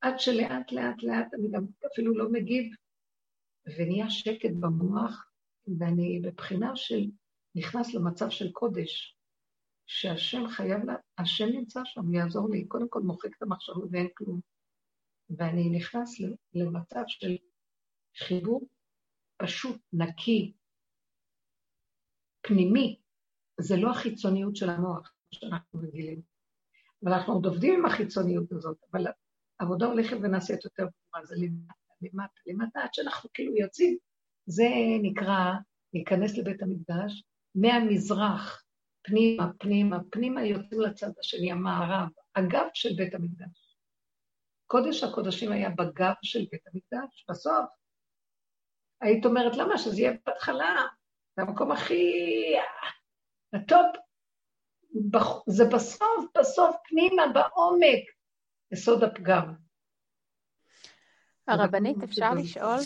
עד שלאט לאט לאט אני גם אפילו לא מגיב, ונהיה שקט במוח, ואני בבחינה של נכנס למצב של קודש, שהשם חייב, לה, השם נמצא שם, יעזור לי, קודם כל מוחק את המחשבות ואין כלום. ואני נכנס למצב של חיבור פשוט, נקי, פנימי, זה לא החיצוניות של המוח שאנחנו רגילים. אבל אנחנו עוד עובדים עם החיצוניות הזאת, אבל העבודה הולכת ונעשית יותר ברורה, זה למטה, למטה, למטה, עד שאנחנו כאילו יוצאים. זה נקרא להיכנס לבית המקדש, מהמזרח, פנימה, פנימה, פנימה יוצאים לצד השני, המערב, הגב של בית המקדש. קודש הקודשים היה בגב של בית המקדש, בסוף. היית אומרת, למה? שזה יהיה בהתחלה, זה המקום הכי... ה top. זה בסוף, בסוף, פנימה, בעומק, יסוד הפגם. הרבנית, אפשר לשאול?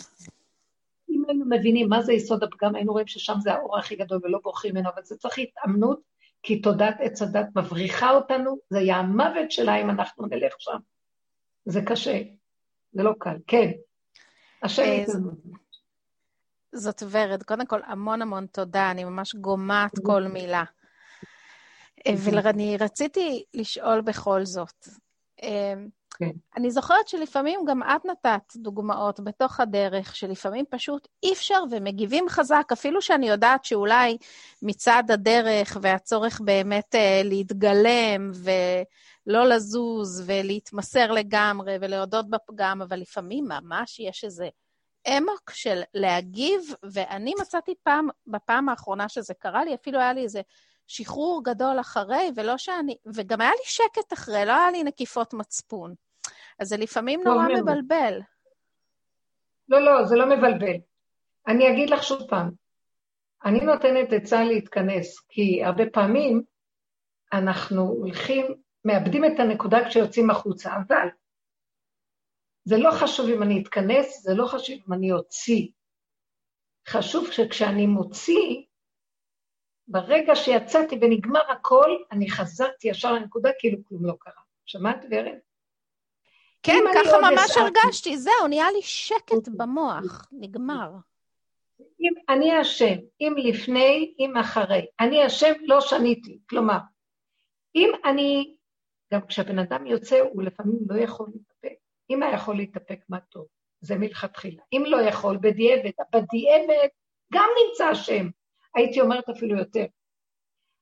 אם היינו מבינים מה זה יסוד הפגם, היינו רואים ששם זה האור הכי גדול ולא בורחים ממנו, אבל זה צריך התאמנות, כי תודעת עץ הדת מבריחה אותנו, זה יהיה המוות שלה אם אנחנו נלך שם. זה קשה, זה לא קל. כן, השם אה, זאת ורד, קודם כל המון המון תודה, אני ממש גומעת כל מילה. אה, ואני רציתי לשאול בכל זאת. אה, כן. אני זוכרת שלפעמים גם את נתת דוגמאות בתוך הדרך, שלפעמים פשוט אי אפשר ומגיבים חזק, אפילו שאני יודעת שאולי מצד הדרך והצורך באמת uh, להתגלם ולא לזוז ולהתמסר לגמרי ולהודות בפגם, אבל לפעמים ממש יש איזה אמוק של להגיב, ואני מצאתי פעם, בפעם האחרונה שזה קרה לי, אפילו היה לי איזה שחרור גדול אחרי, ולא שאני, וגם היה לי שקט אחרי, לא היה לי נקיפות מצפון. אז זה לפעמים נורא לא מבלבל. לא, לא, זה לא מבלבל. אני אגיד לך שוב פעם, אני נותנת עצה להתכנס, כי הרבה פעמים אנחנו הולכים, מאבדים את הנקודה כשיוצאים החוצה, אבל זה לא חשוב אם אני אתכנס, זה לא חשוב אם אני אוציא. חשוב שכשאני מוציא, ברגע שיצאתי ונגמר הכל, אני חזרתי ישר לנקודה כאילו כלום לא קרה. שמעת, ורד? כן, ככה ממש הרגשתי, זהו, נהיה לי שקט במוח, נגמר. אם אני אשם, אם לפני, אם אחרי. אני אשם, לא שניתי. כלומר, אם אני, גם כשהבן אדם יוצא, הוא לפעמים לא יכול להתאפק. אם היה יכול להתאפק, מה טוב. זה מלכתחילה. אם לא יכול, בדיעבד. בדיעבד גם נמצא אשם. הייתי אומרת אפילו יותר.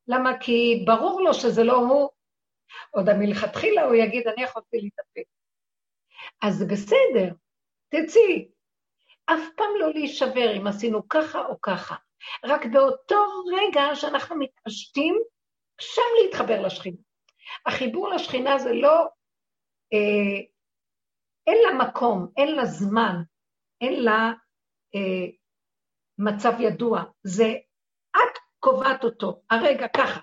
למה? כי ברור לו שזה לא הוא. עוד המלכתחילה הוא יגיד, אני יכולתי להתאפק. אז בסדר, תצאי. אף פעם לא להישבר אם עשינו ככה או ככה. רק באותו רגע שאנחנו מתעשתים, שם להתחבר לשכינה. החיבור לשכינה זה לא, אה, אין לה מקום, אין לה זמן, אין לה אה, מצב ידוע, זה את קובעת אותו, הרגע ככה.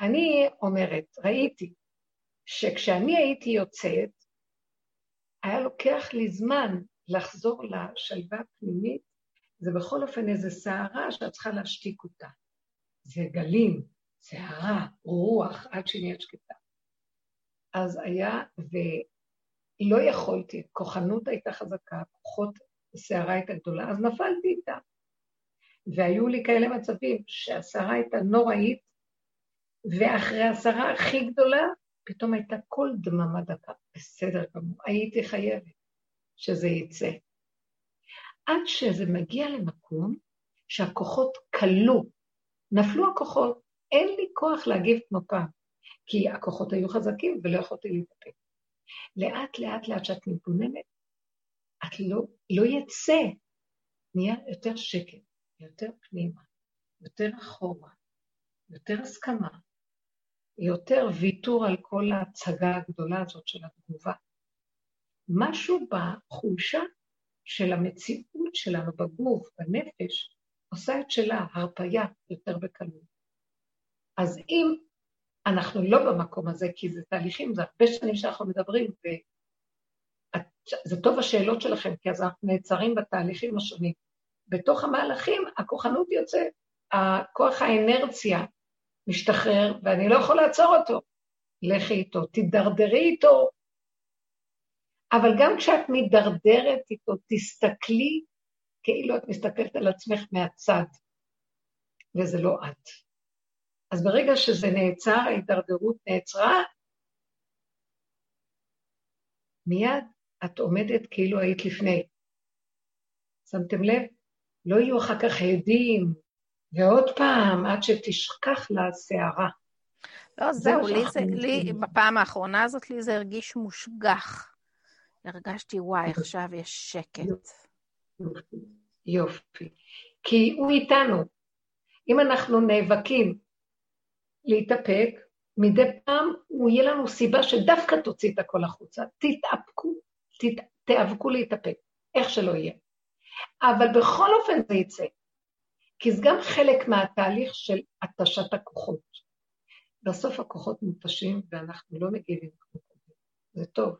אני אומרת, ראיתי, שכשאני הייתי יוצאת, היה לוקח לי זמן לחזור לשלווה הפנימית, זה בכל אופן איזו סערה שאת צריכה להשתיק אותה. זה גלים, סערה, רוח, עד שנהיית שקטה. אז היה, ולא יכולתי, כוחנות הייתה חזקה, כוחות, הסערה הייתה גדולה, אז נפלתי איתה. והיו לי כאלה מצבים שהסערה הייתה נוראית, ואחרי הסערה הכי גדולה, פתאום הייתה כל דממה דקה. בסדר גמור, הייתי חייבת שזה יצא. עד שזה מגיע למקום שהכוחות כלו, נפלו הכוחות, אין לי כוח להגיב כמו פעם, כי הכוחות היו חזקים ולא יכולתי להתאפק. לאט לאט לאט שאת מתבוננת, את לא, לא יצא, נהיה יותר שקט, יותר פנימה, יותר אחורה, יותר הסכמה, יותר ויתור על כל ההצגה הגדולה הזאת של התגובה. משהו בחולשה של המציאות שלנו בגוף, בנפש, עושה את שלה, הרפייה, יותר בקלות. אז אם אנחנו לא במקום הזה, כי זה תהליכים, זה הרבה שנים שאנחנו מדברים, וזה טוב השאלות שלכם, כי אז אנחנו נעצרים בתהליכים השונים. בתוך המהלכים, הכוחנות יוצאת, הכוח האנרציה משתחרר, ואני לא יכול לעצור אותו. לכי איתו, תידרדרי איתו. אבל גם כשאת מידרדרת איתו, תסתכלי כאילו את מסתכלת על עצמך מהצד, וזה לא את. אז ברגע שזה נעצר, ההידרדרות נעצרה, מיד את עומדת כאילו היית לפני. שמתם לב? לא יהיו אחר כך עדים, ועוד פעם, עד שתשכח לה שערה. לא, זהו, לי זה, לי, בפעם האחרונה הזאת, לי זה הרגיש מושגח. הרגשתי, וואי, עכשיו יש שקט. יופי, יופי. כי הוא איתנו. אם אנחנו נאבקים להתאפק, מדי פעם הוא יהיה לנו סיבה שדווקא תוציא את הכל החוצה. תתאפקו, תת, תיאבקו להתאפק, איך שלא יהיה. אבל בכל אופן זה יצא. כי זה גם חלק מהתהליך של התשת הכוחות. בסוף הכוחות מותשים ואנחנו לא מגיבים כמו כזה. זה טוב.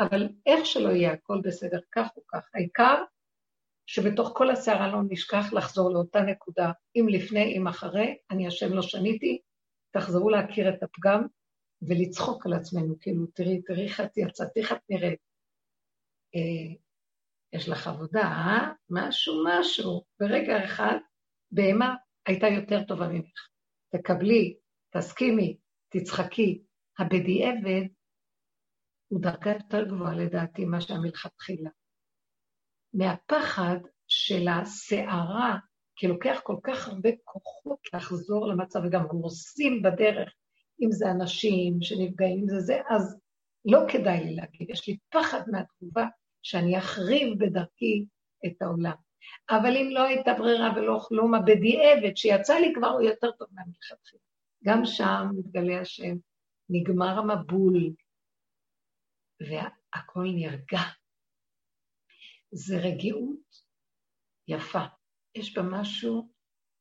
אבל איך שלא יהיה, הכל בסדר, כך או כך. העיקר שבתוך כל הסערה לא נשכח לחזור לאותה נקודה, אם לפני, אם אחרי, אני השם לא שניתי, תחזרו להכיר את הפגם ולצחוק על עצמנו, כאילו, תראי, תראי איך את יצאת, איך את נראית. אה, יש לך עבודה, אה? משהו, משהו. ברגע אחד בהמה הייתה יותר טובה ממך. תקבלי, תסכימי, תצחקי. הבדיעבד הוא דרגה יותר גבוהה לדעתי מאשר מלכתחילה. מהפחד של הסערה, כי לוקח כל כך הרבה כוחות לחזור למצב, וגם הורסים בדרך, אם זה אנשים שנפגעים, אם זה זה, אז לא כדאי לי להגיד, יש לי פחד מהתגובה שאני אחריב בדרכי את העולם. אבל אם לא הייתה ברירה ולא כלום, הבדיעבד שיצא לי כבר הוא יותר טוב מהמלכתחילה. גם שם מתגלה השם, נגמר המבול, והכל נרגע. זה רגיעות יפה. יש בה משהו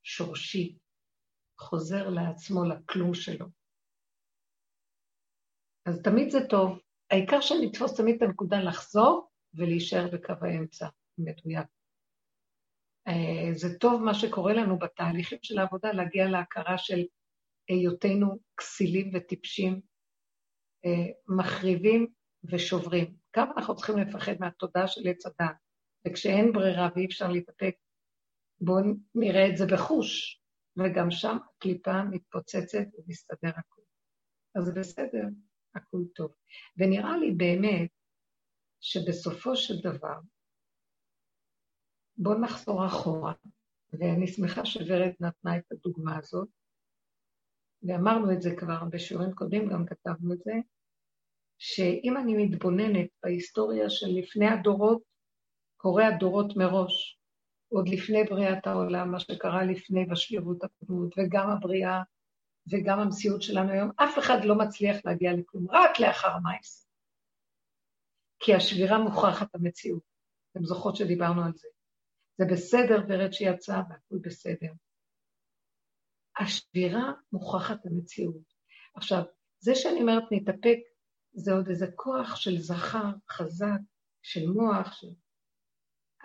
שורשי, חוזר לעצמו, לכלום שלו. אז תמיד זה טוב. העיקר שנתפוס תמיד את הנקודה לחזור ולהישאר בקו האמצע, מדויק. אה, זה טוב מה שקורה לנו בתהליכים של העבודה, להגיע להכרה של היותנו כסילים וטיפשים, אה, מחריבים ושוברים. כמה אנחנו צריכים לפחד מהתודעה של עץ הדת, וכשאין ברירה ואי אפשר להתאפק, בואו נראה את זה בחוש, וגם שם הקליפה מתפוצצת ומסתדר הכול. אז בסדר, הכול טוב. ונראה לי באמת שבסופו של דבר, בואו נחזור אחורה, ואני שמחה שוורד נתנה את הדוגמה הזאת, ואמרנו את זה כבר בשיעורים קודמים, גם כתבנו את זה, שאם אני מתבוננת בהיסטוריה של לפני הדורות, קורא הדורות מראש, עוד לפני בריאת העולם, מה שקרה לפני בשלירות הקודמות, וגם הבריאה וגם המציאות שלנו היום, אף אחד לא מצליח להגיע לכלום, רק לאחר מייס. כי השבירה מוכרחת המציאות. אתם זוכרות שדיברנו על זה. זה בסדר ורד שיצא והכול בסדר. השבירה מוכרחת המציאות. עכשיו, זה שאני אומרת נתאפק, זה עוד איזה כוח של זכר חזק, של מוח, של...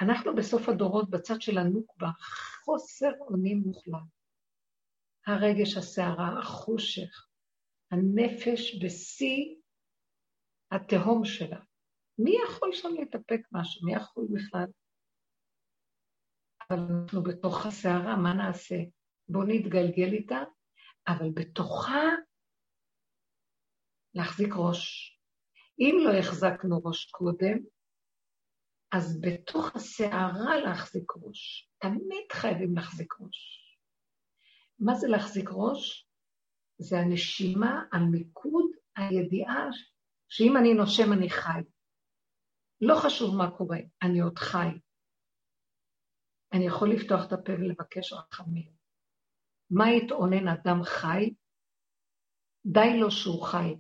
אנחנו בסוף הדורות, בצד של הנוקבה, חוסר אונים מוחלט. הרגש, הסערה, החושך, הנפש בשיא התהום שלה. מי יכול שם להתאפק משהו? מי יכול בכלל? אבל אנחנו בתוך הסערה, מה נעשה? בואו נתגלגל איתה, אבל בתוכה להחזיק ראש. אם לא החזקנו ראש קודם, אז בתוך הסערה להחזיק ראש. תמיד חייבים להחזיק ראש. מה זה להחזיק ראש? זה הנשימה, המיקוד, הידיעה שאם אני נושם אני חי. לא חשוב מה קורה, אני עוד חי. אני יכול לפתוח את הפה ולבקש רחמים. מה יתאונן אדם חי? די לו שהוא חי.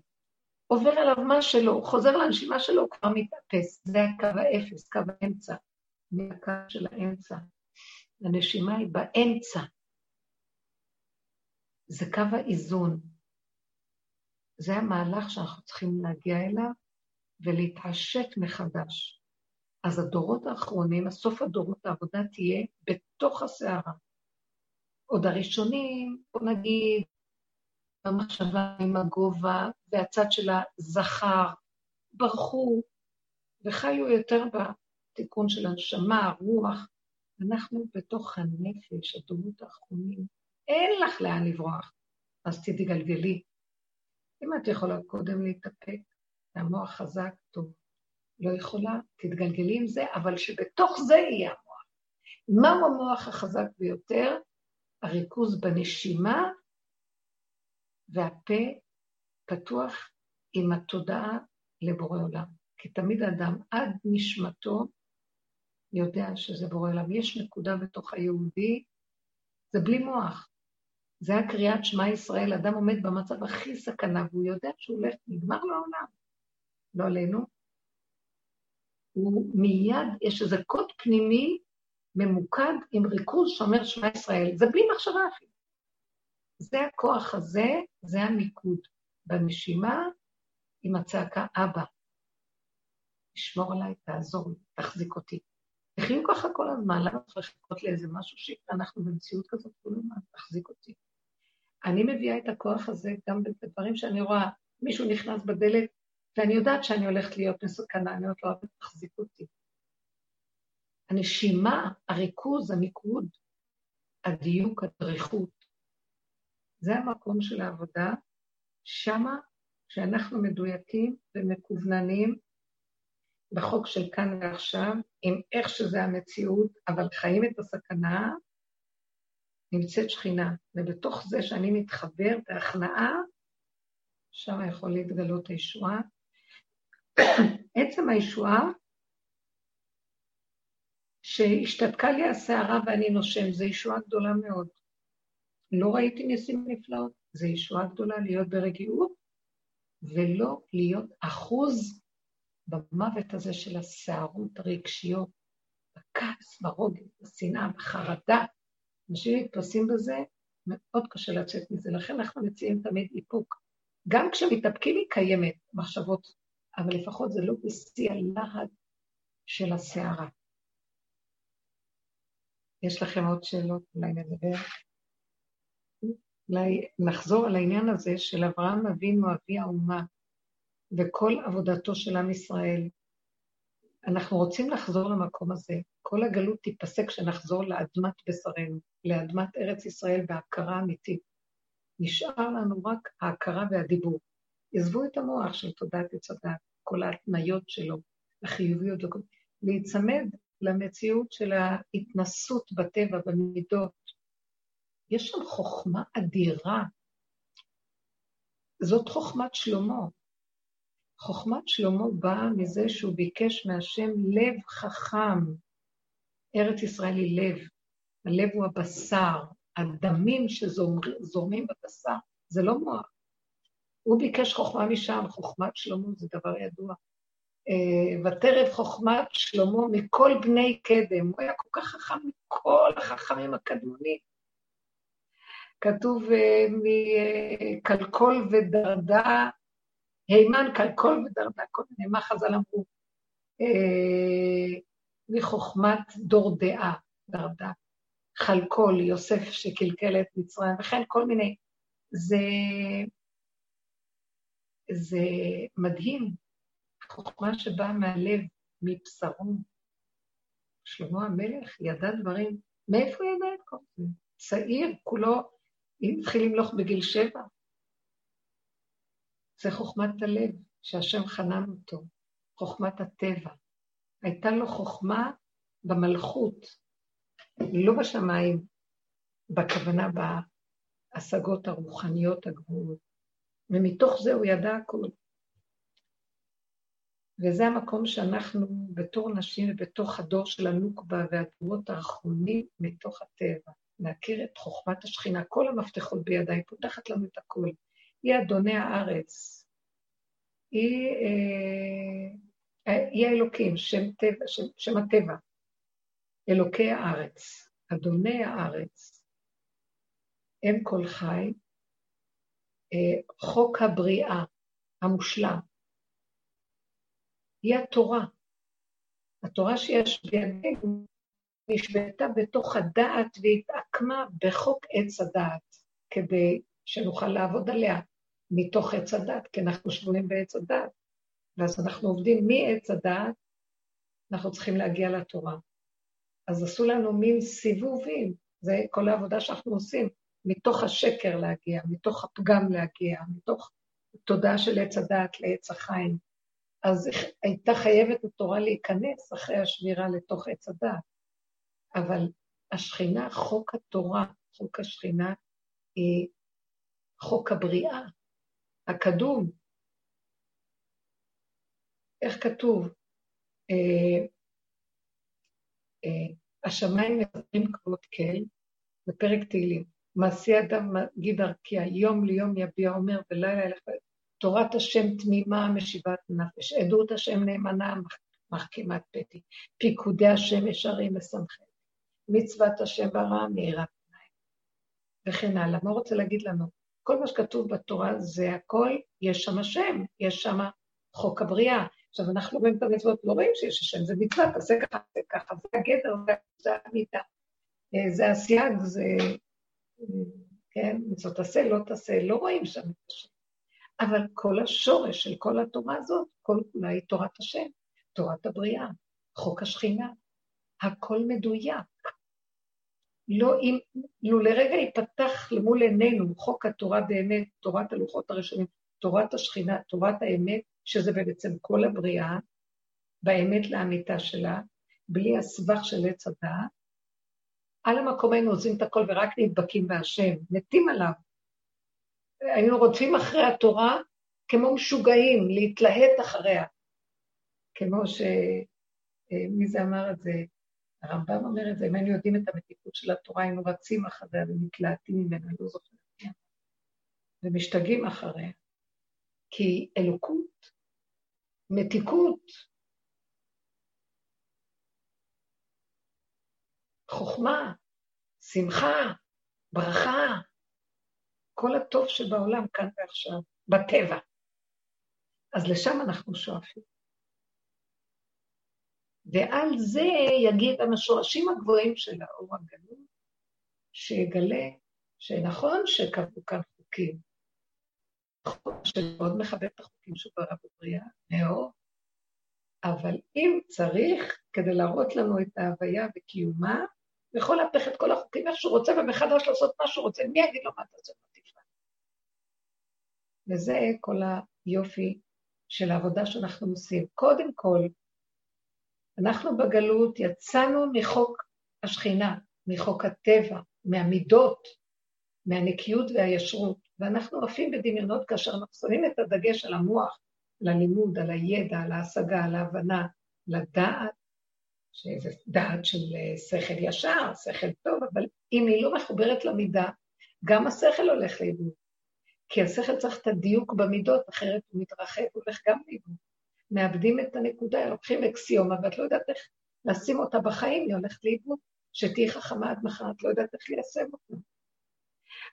עובר עליו מה שלא, הוא חוזר לנשימה שלו, הוא כבר מתאפס. זה הקו האפס, קו האמצע. זה הקו של האמצע. הנשימה היא באמצע. זה קו האיזון. זה המהלך שאנחנו צריכים להגיע אליו ולהתעשת מחדש. אז הדורות האחרונים, הסוף הדורות העבודה תהיה בתוך הסערה. עוד הראשונים, בוא נגיד, במחשבה עם הגובה והצד של הזכר, ברחו וחיו יותר בתיקון של הנשמה, הרוח. אנחנו בתוך הנפש, הדורות האחרונים, אין לך לאן לברוח, אז תתגלגלי. אם את יכולה קודם להתאפק, והמוח חזק, טוב. לא יכולה, תתגלגלי עם זה, אבל שבתוך זה יהיה המוח. מהו המוח החזק ביותר? הריכוז בנשימה והפה פתוח עם התודעה לבורא עולם. כי תמיד האדם עד נשמתו יודע שזה בורא עולם. יש נקודה בתוך היהודי, זה בלי מוח. זה הקריאת שמע ישראל, אדם עומד במצב הכי סכנה, והוא יודע שהוא הולך, נגמר לו העולם. לא עלינו. הוא מיד, יש איזה קוד פנימי ממוקד עם ריכוז שאומר שמע ישראל. זה בלי מחשבה אפילו. זה הכוח הזה, זה המיקוד בנשימה עם הצעקה אבא. תשמור עליי, תעזור לי, תחזיק אותי. תחיו ככה כל הזמן, למה צריך לחכות לאיזה משהו שאנחנו במציאות כזאת כל הזמן, תחזיק אותי. אני מביאה את הכוח הזה גם בדברים שאני רואה, מישהו נכנס בדלת, ואני יודעת שאני הולכת להיות מסוכנה, אני אומרת לו, אבל תחזיק אותי. הנשימה, הריכוז, המיקוד, הדיוק, הדריכות, זה המקום של העבודה, שמה, כשאנחנו מדויקים ומקווננים בחוק של כאן ועכשיו, עם איך שזה המציאות, אבל חיים את הסכנה, נמצאת שכינה, ובתוך זה שאני מתחבר בהכנעה, שם יכול להתגלות הישועה. עצם הישועה, שהשתתקה לי הסערה ואני נושם, זו ישועה גדולה מאוד. לא ראיתי ניסים נפלאות, זו ישועה גדולה להיות ברגיעות, ולא להיות אחוז במוות הזה של הסערות הרגשיות, בכעס, ברוגל, בשנאה, בחרדה, אנשים נתפסים בזה, מאוד קשה לצאת מזה, לכן אנחנו מציעים תמיד איפוק. גם כשמתאפקים היא קיימת, מחשבות, אבל לפחות זה לא בשיא הלהט של הסערה. יש לכם עוד שאלות? אולי נדבר? נחזור על העניין הזה של אברהם אבינו אבי האומה וכל עבודתו של עם ישראל. אנחנו רוצים לחזור למקום הזה. כל הגלות תיפסק כשנחזור לאדמת בשרנו, לאדמת ארץ ישראל בהכרה אמיתית. נשאר לנו רק ההכרה והדיבור. עזבו את המוח של תודעת עץ הדת, כל ההתניות שלו, החיוביות, להיצמד למציאות של ההתנסות בטבע, במידות. יש שם חוכמה אדירה. זאת חוכמת שלמה. חוכמת שלמה באה מזה שהוא ביקש מהשם לב חכם. ארץ ישראל היא לב, הלב הוא הבשר, הדמים שזורמים בבשר, זה לא מוח. הוא ביקש חוכמה משם, חוכמת שלמה זה דבר ידוע. אה, ותרב חוכמת שלמה מכל בני קדם. הוא היה כל כך חכם מכל החכמים הקדמונים. כתוב אה, מקלקול ודרדה, הימן, קלקול ודרדה, כל מיני, מה חז"ל אמרו? אה, מחוכמת דורדעה, דרדה. חלקול, יוסף שקלקל את מצרים, וכן כל מיני. זה, זה מדהים, חוכמה שבאה מהלב, מבשרו. שלמה המלך ידע דברים, מאיפה ידע את כל זה? צעיר, כולו התחיל למלוך בגיל שבע. זה חוכמת הלב, שהשם חנן אותו, חוכמת הטבע. הייתה לו חוכמה במלכות, לא בשמיים, בכוונה בהשגות הרוחניות הגבוהות. ומתוך זה הוא ידע הכול. וזה המקום שאנחנו, בתור נשים ובתוך הדור של הנוקבה והדורות האחרונים, מתוך הטבע, להכיר את חוכמת השכינה. כל המפתחות בידה, היא פותחת לנו את הכול. היא אדוני הארץ. היא, אה, היא האלוקים, שם, טבע, שם, שם הטבע. אלוקי הארץ, אדוני הארץ, אם כל חי, אה, חוק הבריאה המושלם. היא התורה. התורה שיש בידינו נשבתה בתוך הדעת והתעקמה בחוק עץ הדעת, כדי שנוכל לעבוד עליה מתוך עץ הדעת, כי אנחנו שבויים בעץ הדעת. ואז אנחנו עובדים מעץ הדעת, אנחנו צריכים להגיע לתורה. אז עשו לנו מין סיבובים, זה כל העבודה שאנחנו עושים, מתוך השקר להגיע, מתוך הפגם להגיע, מתוך תודעה של עץ הדעת לעץ החיים. אז הייתה חייבת התורה להיכנס אחרי השבירה לתוך עץ הדעת. אבל השכינה, חוק התורה, חוק השכינה, היא חוק הבריאה, הקדום. איך כתוב? אה, אה, השמיים מדברים כבוד כל, בפרק תהילים. מעשי אדם מגיד דרכיה, יום ליום יביע אומר, ולילה ילך תורת השם תמימה משיבת נפש, עדות השם נאמנה מחכימת פתי, פיקודי השם ישרים משמחים, מצוות השם ברע מאירת עיניים, וכן הלאה. מה רוצה להגיד לנו? כל מה שכתוב בתורה זה הכל, יש שם השם, יש שם חוק הבריאה. עכשיו, אנחנו רואים את המצוות, לא רואים שיש השם, זה מצווה, תעשה ככה, תעשה ככה, זה הגדר, זה המידה. אה, זה הסייג, זה, אה, כן, מצוות תעשה, לא תעשה, לא רואים שם את השם. אבל כל השורש של כל התורה הזאת, כל כולה היא תורת השם, תורת הבריאה, חוק השכינה, הכל מדויק. לא אם, לו לרגע ייפתח למול עינינו חוק התורה באמת, תורת הלוחות הראשונים, תורת השכינה, תורת האמת, שזה בעצם כל הבריאה, באמת לאמיתה שלה, בלי הסבך של עץ הדעת, על המקום היינו עוזבים את הכל ורק נדבקים בהשם, מתים עליו, היינו רודפים אחרי התורה כמו משוגעים, להתלהט אחריה. כמו ש... אה, מי זה אמר את זה? הרמב"ם אומר את זה, אם היינו יודעים את המתיקות של התורה, היינו רצים אחריה ומתלהטים ממנה, לא זוכרת. ומשתגעים אחריה. כי אלוקות, מתיקות, חוכמה, שמחה, ברכה, כל הטוב שבעולם כאן ועכשיו, בטבע. אז לשם אנחנו שואפים. ועל זה יגיד עם השורשים הגבוהים של האור הגלוי, שיגלה שנכון שקבעו כאן חוקים, שמאוד מכבד את החוקים שהוא ברא בבריאה, מאוד, אבל אם צריך, כדי להראות לנו את ההוויה וקיומה, יכול להפך את כל החוקים איך שהוא רוצה, ומחדש לעשות מה שהוא רוצה. מי יגיד לו מה אתה עושה? וזה כל היופי של העבודה שאנחנו עושים. קודם כל, אנחנו בגלות יצאנו מחוק השכינה, מחוק הטבע, מהמידות, מהנקיות והישרות, ואנחנו עפים בדמיונות כאשר אנחנו שמים את הדגש על המוח, על הלימוד, על הידע, על ההשגה, על ההבנה, לדעת, שזה דעת של אה, שכל ישר, שכל טוב, אבל אם היא לא מחוברת למידה, גם השכל הולך לאיבוד. כי השכל צריך את הדיוק במידות, אחרת הוא מתרחב, הוא הולך גם לאיבוד. מאבדים את הנקודה, לוקחים אקסיומה, ואת לא יודעת איך לשים אותה בחיים, היא הולכת לאיבוד. שתהיי חכמה עד מחר, את לא יודעת איך ליישם אותה.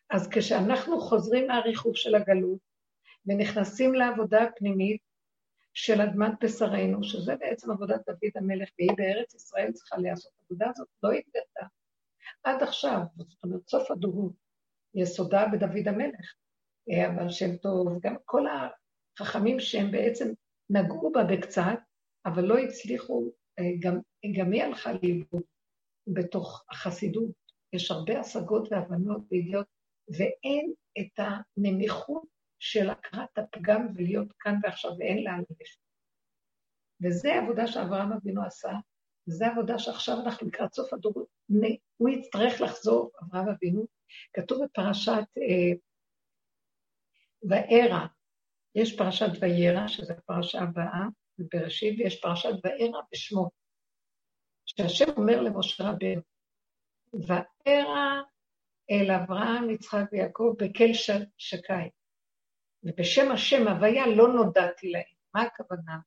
אז כשאנחנו חוזרים מהריחוף של הגלות ונכנסים לעבודה הפנימית של אדמת בשרנו, שזה בעצם עבודת דוד המלך, והיא בארץ ישראל צריכה לעשות עבודה הזאת, לא התגלתה. עד עכשיו, זאת אומרת, סוף הדורות, יסודה בדוד המלך. אבל שם טוב, גם כל החכמים שהם בעצם נגעו בה בקצת, אבל לא הצליחו, אה, גם, גם היא הלכה לאיבוד בתוך החסידות. יש הרבה השגות והבנות וידיעות, ואין את הנמיכות של הכרת הפגם ולהיות כאן ועכשיו, ואין לאן ללכת. וזו עבודה שאברהם אבינו עשה, וזו עבודה שעכשיו אנחנו לקראת סוף הדור, הוא יצטרך לחזור, אברהם אבינו. כתוב בפרשת אה, וארא, יש פרשת וירא, שזו הפרשה הבאה, בבראשית, ויש פרשת וארא בשמו, שהשם אומר למשה רבנו, וארא אל אברהם, יצחק ויעקב בקל שקי. ובשם השם הוויה לא נודעתי להם. מה הכוונה?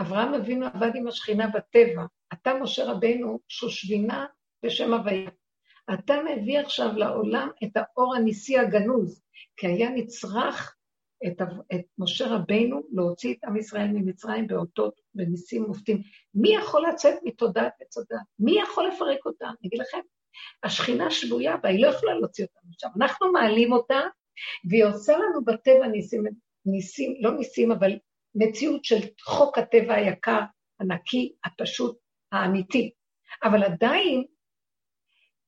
אברהם אבינו עבד עם השכינה בטבע. אתה, משה רבנו, שושבינה בשם הוויה. אתה מביא עכשיו לעולם את האור הניסי הגנוז, כי היה נצרך את, את משה רבנו להוציא את עם ישראל ממצרים באותות וניסים מופתים. מי יכול לצאת מתודעת הדת? מי יכול לפרק אותה? אני אגיד לכם, השכינה שבויה בה, היא לא יכולה להוציא אותה משם. אנחנו מעלים אותה, והיא עושה לנו בטבע ניסים, ניסים, לא ניסים, אבל מציאות של חוק הטבע היקר, הנקי, הפשוט, האמיתי. אבל עדיין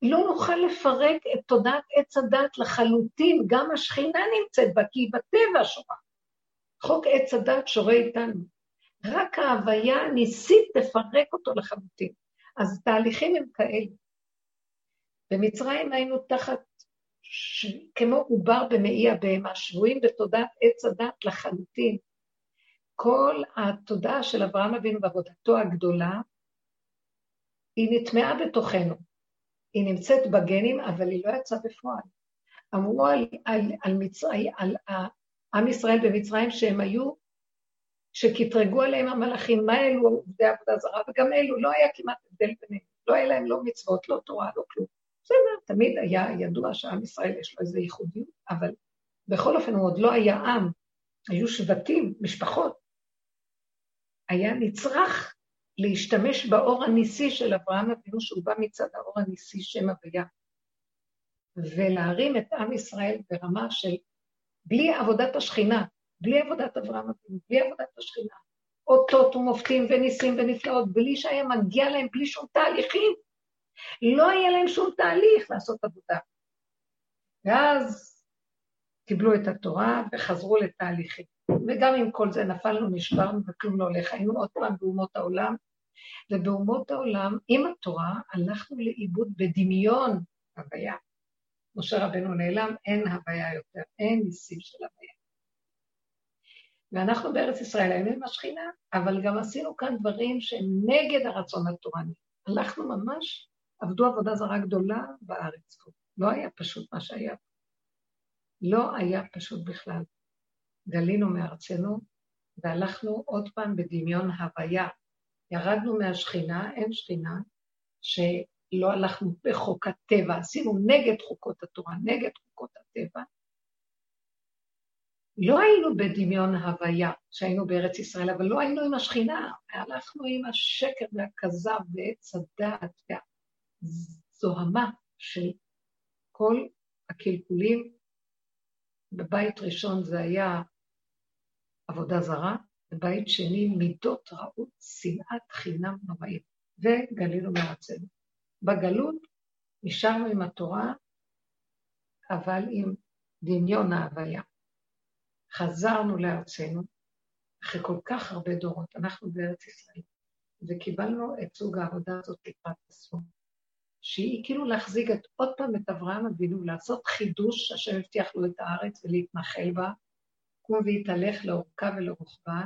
לא נוכל לפרק את תודעת עץ הדת לחלוטין, גם השכינה נמצאת בה, כי היא בטבע שורה. חוק עץ הדת שורה איתנו. רק ההוויה הניסית תפרק אותו לחלוטין. אז תהליכים הם כאלה. במצרים היינו תחת, ש... כמו עובר במעי הבהמה, שבויים בתודעת עץ הדת לחלוטין. כל התודעה של אברהם אבינו בעבודתו הגדולה, היא נטמעה בתוכנו. היא נמצאת בגנים, אבל היא לא יצאה בפועל. אמרו על, על, על, מצרי, על, עם ישראל במצרים שהם היו, שקטרגו עליהם המלאכים, מה אלו עובדי עבודה זרה, וגם אלו, לא היה כמעט הבדל ביניהם, לא היה להם לא מצוות, לא תורה, לא כלום. בסדר, תמיד היה ידוע שעם ישראל יש לו איזו ייחודיות, אבל בכל אופן הוא עוד לא היה עם, היו שבטים, משפחות. היה נצרך להשתמש באור הניסי של אברהם אבינו, שהוא בא מצד האור הניסי שם הוויה, ולהרים את עם ישראל ברמה של בלי עבודת השכינה, בלי עבודת אברהם אבינו, בלי עבודת השכינה, אותות ומופתים וניסים ונפלאות, בלי שהיה מגיע להם, בלי שום תהליכים. לא היה להם שום תהליך לעשות עבודה. ואז קיבלו את התורה וחזרו לתהליכים. וגם עם כל זה נפלנו, נשברנו וכלום לא הולך. היינו עוד פעם באומות העולם, ובאומות העולם, עם התורה, הלכנו לאיבוד בדמיון הוויה. משה רבנו נעלם, אין הוויה יותר, אין ניסים של הוויה. ואנחנו בארץ ישראל היינו עם השכינה, אבל גם עשינו כאן דברים שהם נגד הרצון התורני. הלכנו ממש, עבדו עבודה זרה גדולה בארץ פה. לא היה פשוט מה שהיה. לא היה פשוט בכלל. גלינו מארצנו, והלכנו עוד פעם בדמיון הוויה. ירדנו מהשכינה, אין שכינה, שלא הלכנו בחוק הטבע, עשינו נגד חוקות התורה, נגד חוקות הטבע. לא היינו בדמיון הוויה שהיינו בארץ ישראל, אבל לא היינו עם השכינה, הלכנו עם השקר והכזב ועץ הדעת והזוהמה של כל הקלקולים. בבית ראשון זה היה עבודה זרה, בבית שני מידות רעות, שנאת חינם נוראית, וגלינו מארצנו. בגלות נשארנו עם התורה, אבל עם דמיון ההוויה. חזרנו לארצנו, אחרי כל כך הרבה דורות, אנחנו בארץ ישראל, וקיבלנו את סוג העבודה הזאת לקראת הסוף, שהיא כאילו להחזיק את, עוד פעם את אברהם אבינו, לעשות חידוש, השם הבטיח לו את הארץ ולהתנחל בה, קום והתהלך לאורכה ולרוחבה.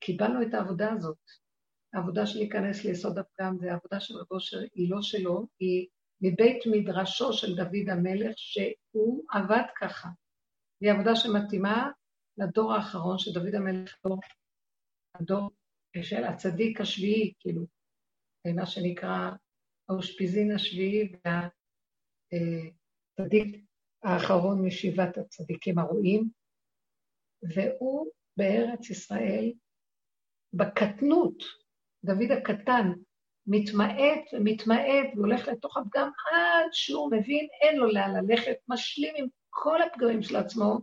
קיבלנו את העבודה הזאת. העבודה של להיכנס ליסוד הפגם זה העבודה של רבו שהיא לא שלו, היא מבית מדרשו של דוד המלך, שהוא עבד ככה. היא עבודה שמתאימה לדור האחרון שדוד המלך לא, הדור של הצדיק השביעי, כאילו, מה שנקרא האושפיזין השביעי והצדיק האחרון משבעת הצדיקים הרועים, והוא בארץ ישראל, בקטנות, דוד הקטן, מתמעט ומתמעט והולך לתוך הפגם עד שהוא מבין, אין לו לאן ללכת, משלים עם כל הפגמים של עצמו,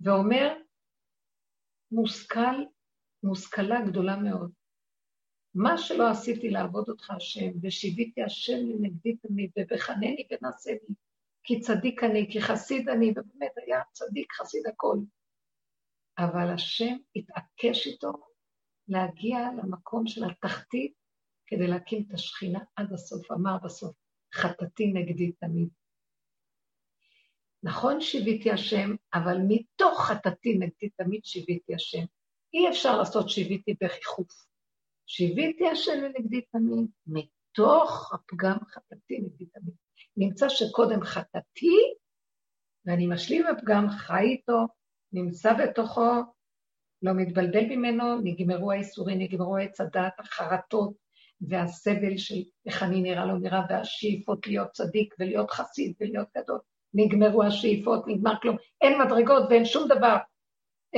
ואומר, מושכל, מושכלה גדולה מאוד. מה שלא עשיתי לעבוד אותך השם, ושיוויתי השם לנגדי תמיד, ובחנני ונעשה לי, כי צדיק אני, כי חסיד אני, ובאמת היה צדיק, חסיד הכל. אבל השם התעקש איתו להגיע למקום של התחתית כדי להקים את השכינה עד הסוף, אמר בסוף, חטאתי נגדי תמיד. נכון שיוויתי השם, אבל מתוך חטאתי נגדי תמיד שיוויתי השם. אי אפשר לעשות שיוויתי בחיכוך. שיוויתי השם לנגדי תמיד, מתוך הפגם חטאתי נגדי תמיד. נמצא שקודם חטאתי, ואני משלים הפגם, חי איתו, נמצא בתוכו, לא מתבלבל ממנו, נגמרו האיסורים, נגמרו עץ הדת, החרטות והסבל של איך אני נראה לא נראה, והשאיפות להיות צדיק ולהיות חסיד ולהיות גדול. נגמרו השאיפות, נגמר כלום. אין מדרגות ואין שום דבר.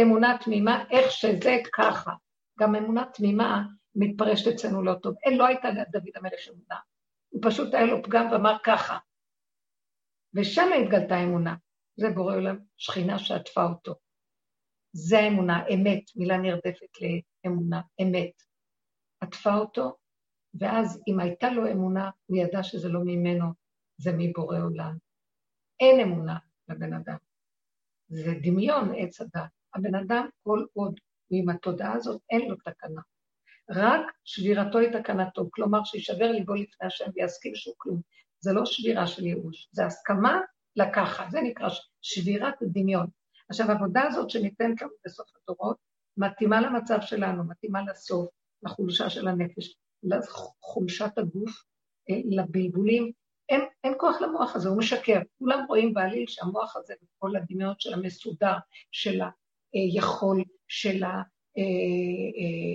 אמונה תמימה, איך שזה ככה. גם אמונה תמימה מתפרשת אצלנו לא טוב. אין, לא הייתה לדוד המלך אמונה. הוא פשוט היה לו פגם ואמר ככה. ושם התגלתה אמונה. זה בורא עולם, שכינה שעטפה אותו. זה האמונה, אמת, מילה נרדפת לאמונה, אמת. עטפה אותו, ואז אם הייתה לו אמונה, הוא ידע שזה לא ממנו, זה מבורא עולם. אין אמונה לבן אדם. זה דמיון עץ הדת. הבן אדם, כל עוד הוא עם התודעה הזאת, אין לו תקנה. רק שבירתו היא תקנתו, כלומר שישבר ליבו לפני השם ויסכים שהוא כלום. זה לא שבירה של ייאוש, זה הסכמה לקחת, זה נקרא שבירת דמיון. עכשיו, העבודה הזאת שניתנת לנו בסוף הדורות, מתאימה למצב שלנו, מתאימה לסוף, לחולשה של הנפש, לחולשת הגוף, אה, לבלבולים. אין, אין כוח למוח הזה, הוא משקר. כולם רואים בעליל שהמוח הזה וכל הדמיון של המסודר, של היכול, של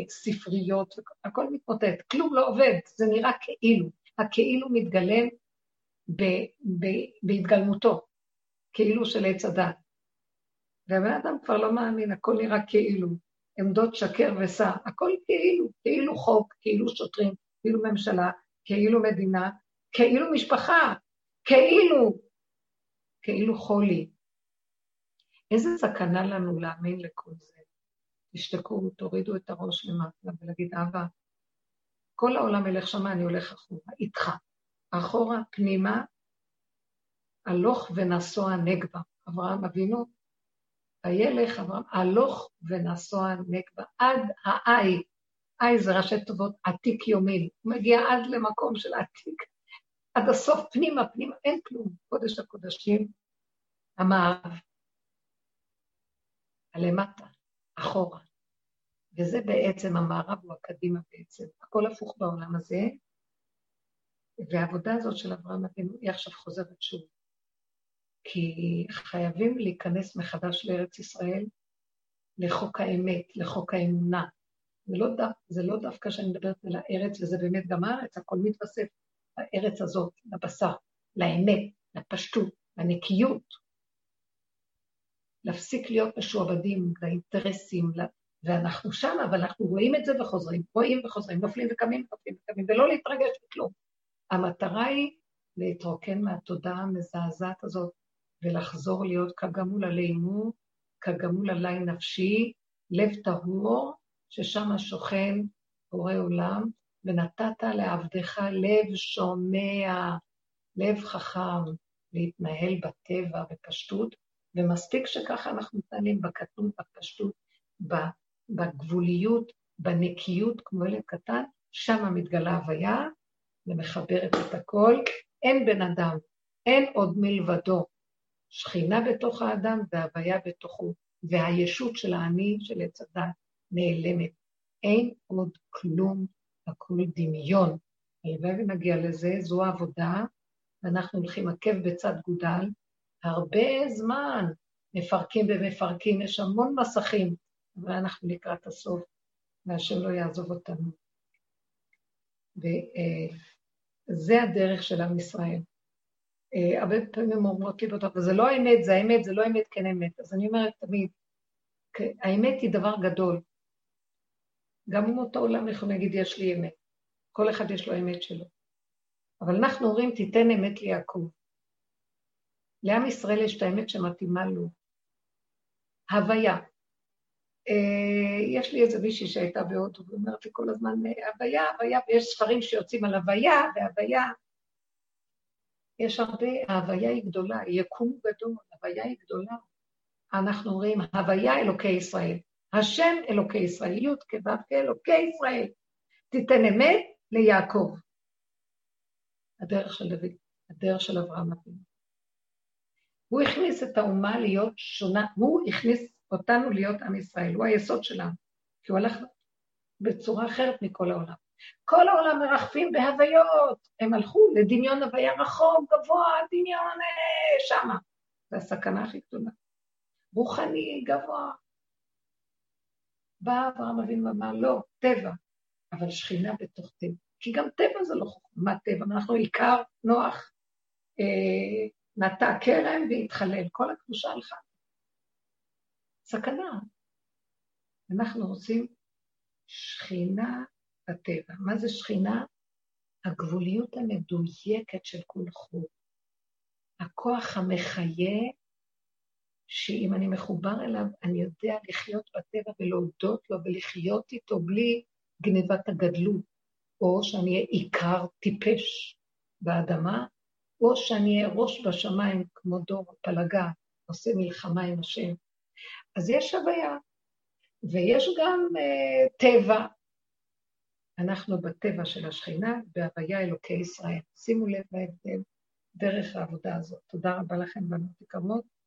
הספריות, אה, אה, הכל מתמוטט, כלום לא עובד, זה נראה כאילו. הכאילו מתגלם ב, ב, בהתגלמותו, כאילו של עץ הדת. והבן אדם כבר לא מאמין, הכל נראה כאילו. עמדות שקר ושא, הכל כאילו, כאילו חוק, כאילו שוטרים, כאילו ממשלה, כאילו מדינה, כאילו משפחה, כאילו, כאילו חולי. איזה סכנה לנו להאמין לכל זה. תשתקו, תורידו את הראש למטה ולהגיד, אבא, כל העולם ילך שמה, אני הולך אחורה, איתך. אחורה, פנימה, הלוך ונסוע נגבה. אברהם אבינו וילך אברהם הלוך ונסוע נגבה עד האי, אי זה ראשי טובות עתיק יומין, הוא מגיע עד למקום של עתיק, עד הסוף פנימה, פנימה, אין כלום, קודש הקודשים, המערב, הלמטה, אחורה. וזה בעצם, המערב הוא הקדימה בעצם, הכל הפוך בעולם הזה, והעבודה הזאת של אברהם אבינו היא עכשיו חוזרת שוב. כי חייבים להיכנס מחדש לארץ ישראל, לחוק האמת, לחוק האמונה. זה לא, דו, זה לא דווקא שאני מדברת על הארץ, וזה באמת גם הארץ, הכל מתווסף לארץ הזאת, לבשר, לאמת, לפשטות, לנקיות. להפסיק להיות משועבדים לאינטרסים, ואנחנו שם, אבל אנחנו רואים את זה וחוזרים, רואים וחוזרים, נופלים וקמים, נופלים וקמים, ולא להתרגש מכלום. המטרה היא להתרוקן מהתודעה המזעזעת הזאת ולחזור להיות כגמול עלינו, כגמול עלי נפשי, לב טהור, ששם שוכן בורא עולם, ונתת לעבדך לב שומע, לב חכם, להתנהל בטבע בפשטות, ומספיק שככה אנחנו מתנהלים בקטנות, בפשטות, בגבוליות, בנקיות, כמו ילד קטן, שם מתגלה הוויה ומחברת את הכל. אין בן אדם, אין עוד מלבדו. שכינה בתוך האדם והוויה בתוכו, והישות של האני של עץ הדת נעלמת. אין עוד כלום, הכל דמיון. הלוואי ונגיע לזה, זו העבודה, ואנחנו הולכים עקב בצד גודל, הרבה זמן מפרקים ומפרקים, יש המון מסכים, אבל אנחנו לקראת הסוף, והשם לא יעזוב אותנו. וזה הדרך של עם ישראל. אה, הרבה פעמים אומרות לי בטוח, וזה לא האמת, זה האמת, זה לא האמת, כן אמת. אז אני אומרת תמיד, האמת היא דבר גדול. גם אומות העולם יכולים להגיד, יש לי אמת. כל אחד יש לו אמת שלו. אבל אנחנו אומרים, תיתן אמת ליעקב. לעם ישראל יש את האמת שמתאימה לו. הוויה. אה, יש לי איזה מישהי שהייתה בהודו, ואומרת לי כל הזמן, הוויה, הוויה, ויש ספרים שיוצאים על הוויה, והוויה. יש הרבה, ההוויה היא גדולה, יקום גדול, הוויה היא גדולה. אנחנו אומרים, הוויה אלוקי ישראל. השם אלוקי ישראל, י' כו' כאלוקי ישראל. תיתן אמת ליעקב. הדרך של דוד, הדרך של אברהם אבינו. הוא הכניס את האומה להיות שונה, הוא הכניס אותנו להיות עם ישראל, הוא היסוד שלנו, כי הוא הלך בצורה אחרת מכל העולם. כל העולם מרחפים בהוויות, הם הלכו לדמיון הוויה רחוק, גבוה, דמיון אה, שמה. זו הסכנה הכי גדולה. רוחני, גבוה. בא אברהם אבינו ואמר, לא, טבע, אבל שכינה בתוך טבע. כי גם טבע זה לא חוכמה טבע, אנחנו עיקר נוח, אה, נטע כרם והתחלל, כל הקדושה הלכה. סכנה. אנחנו רוצים שכינה בטבע. מה זה שכינה? הגבוליות המדויקת של כל חור. הכוח המחיה, שאם אני מחובר אליו, אני יודע לחיות בטבע ולהודות לו ולחיות איתו בלי גנבת הגדלות, או שאני אהיה עיקר טיפש באדמה, או שאני אהיה ראש בשמיים כמו דור הפלגה, עושה מלחמה עם השם. אז יש הוויה, ויש גם uh, טבע, אנחנו בטבע של השכינה, בהוויה אלוקי ישראל. שימו לב להבדל דרך העבודה הזאת. תודה רבה לכם, בנות יקרות.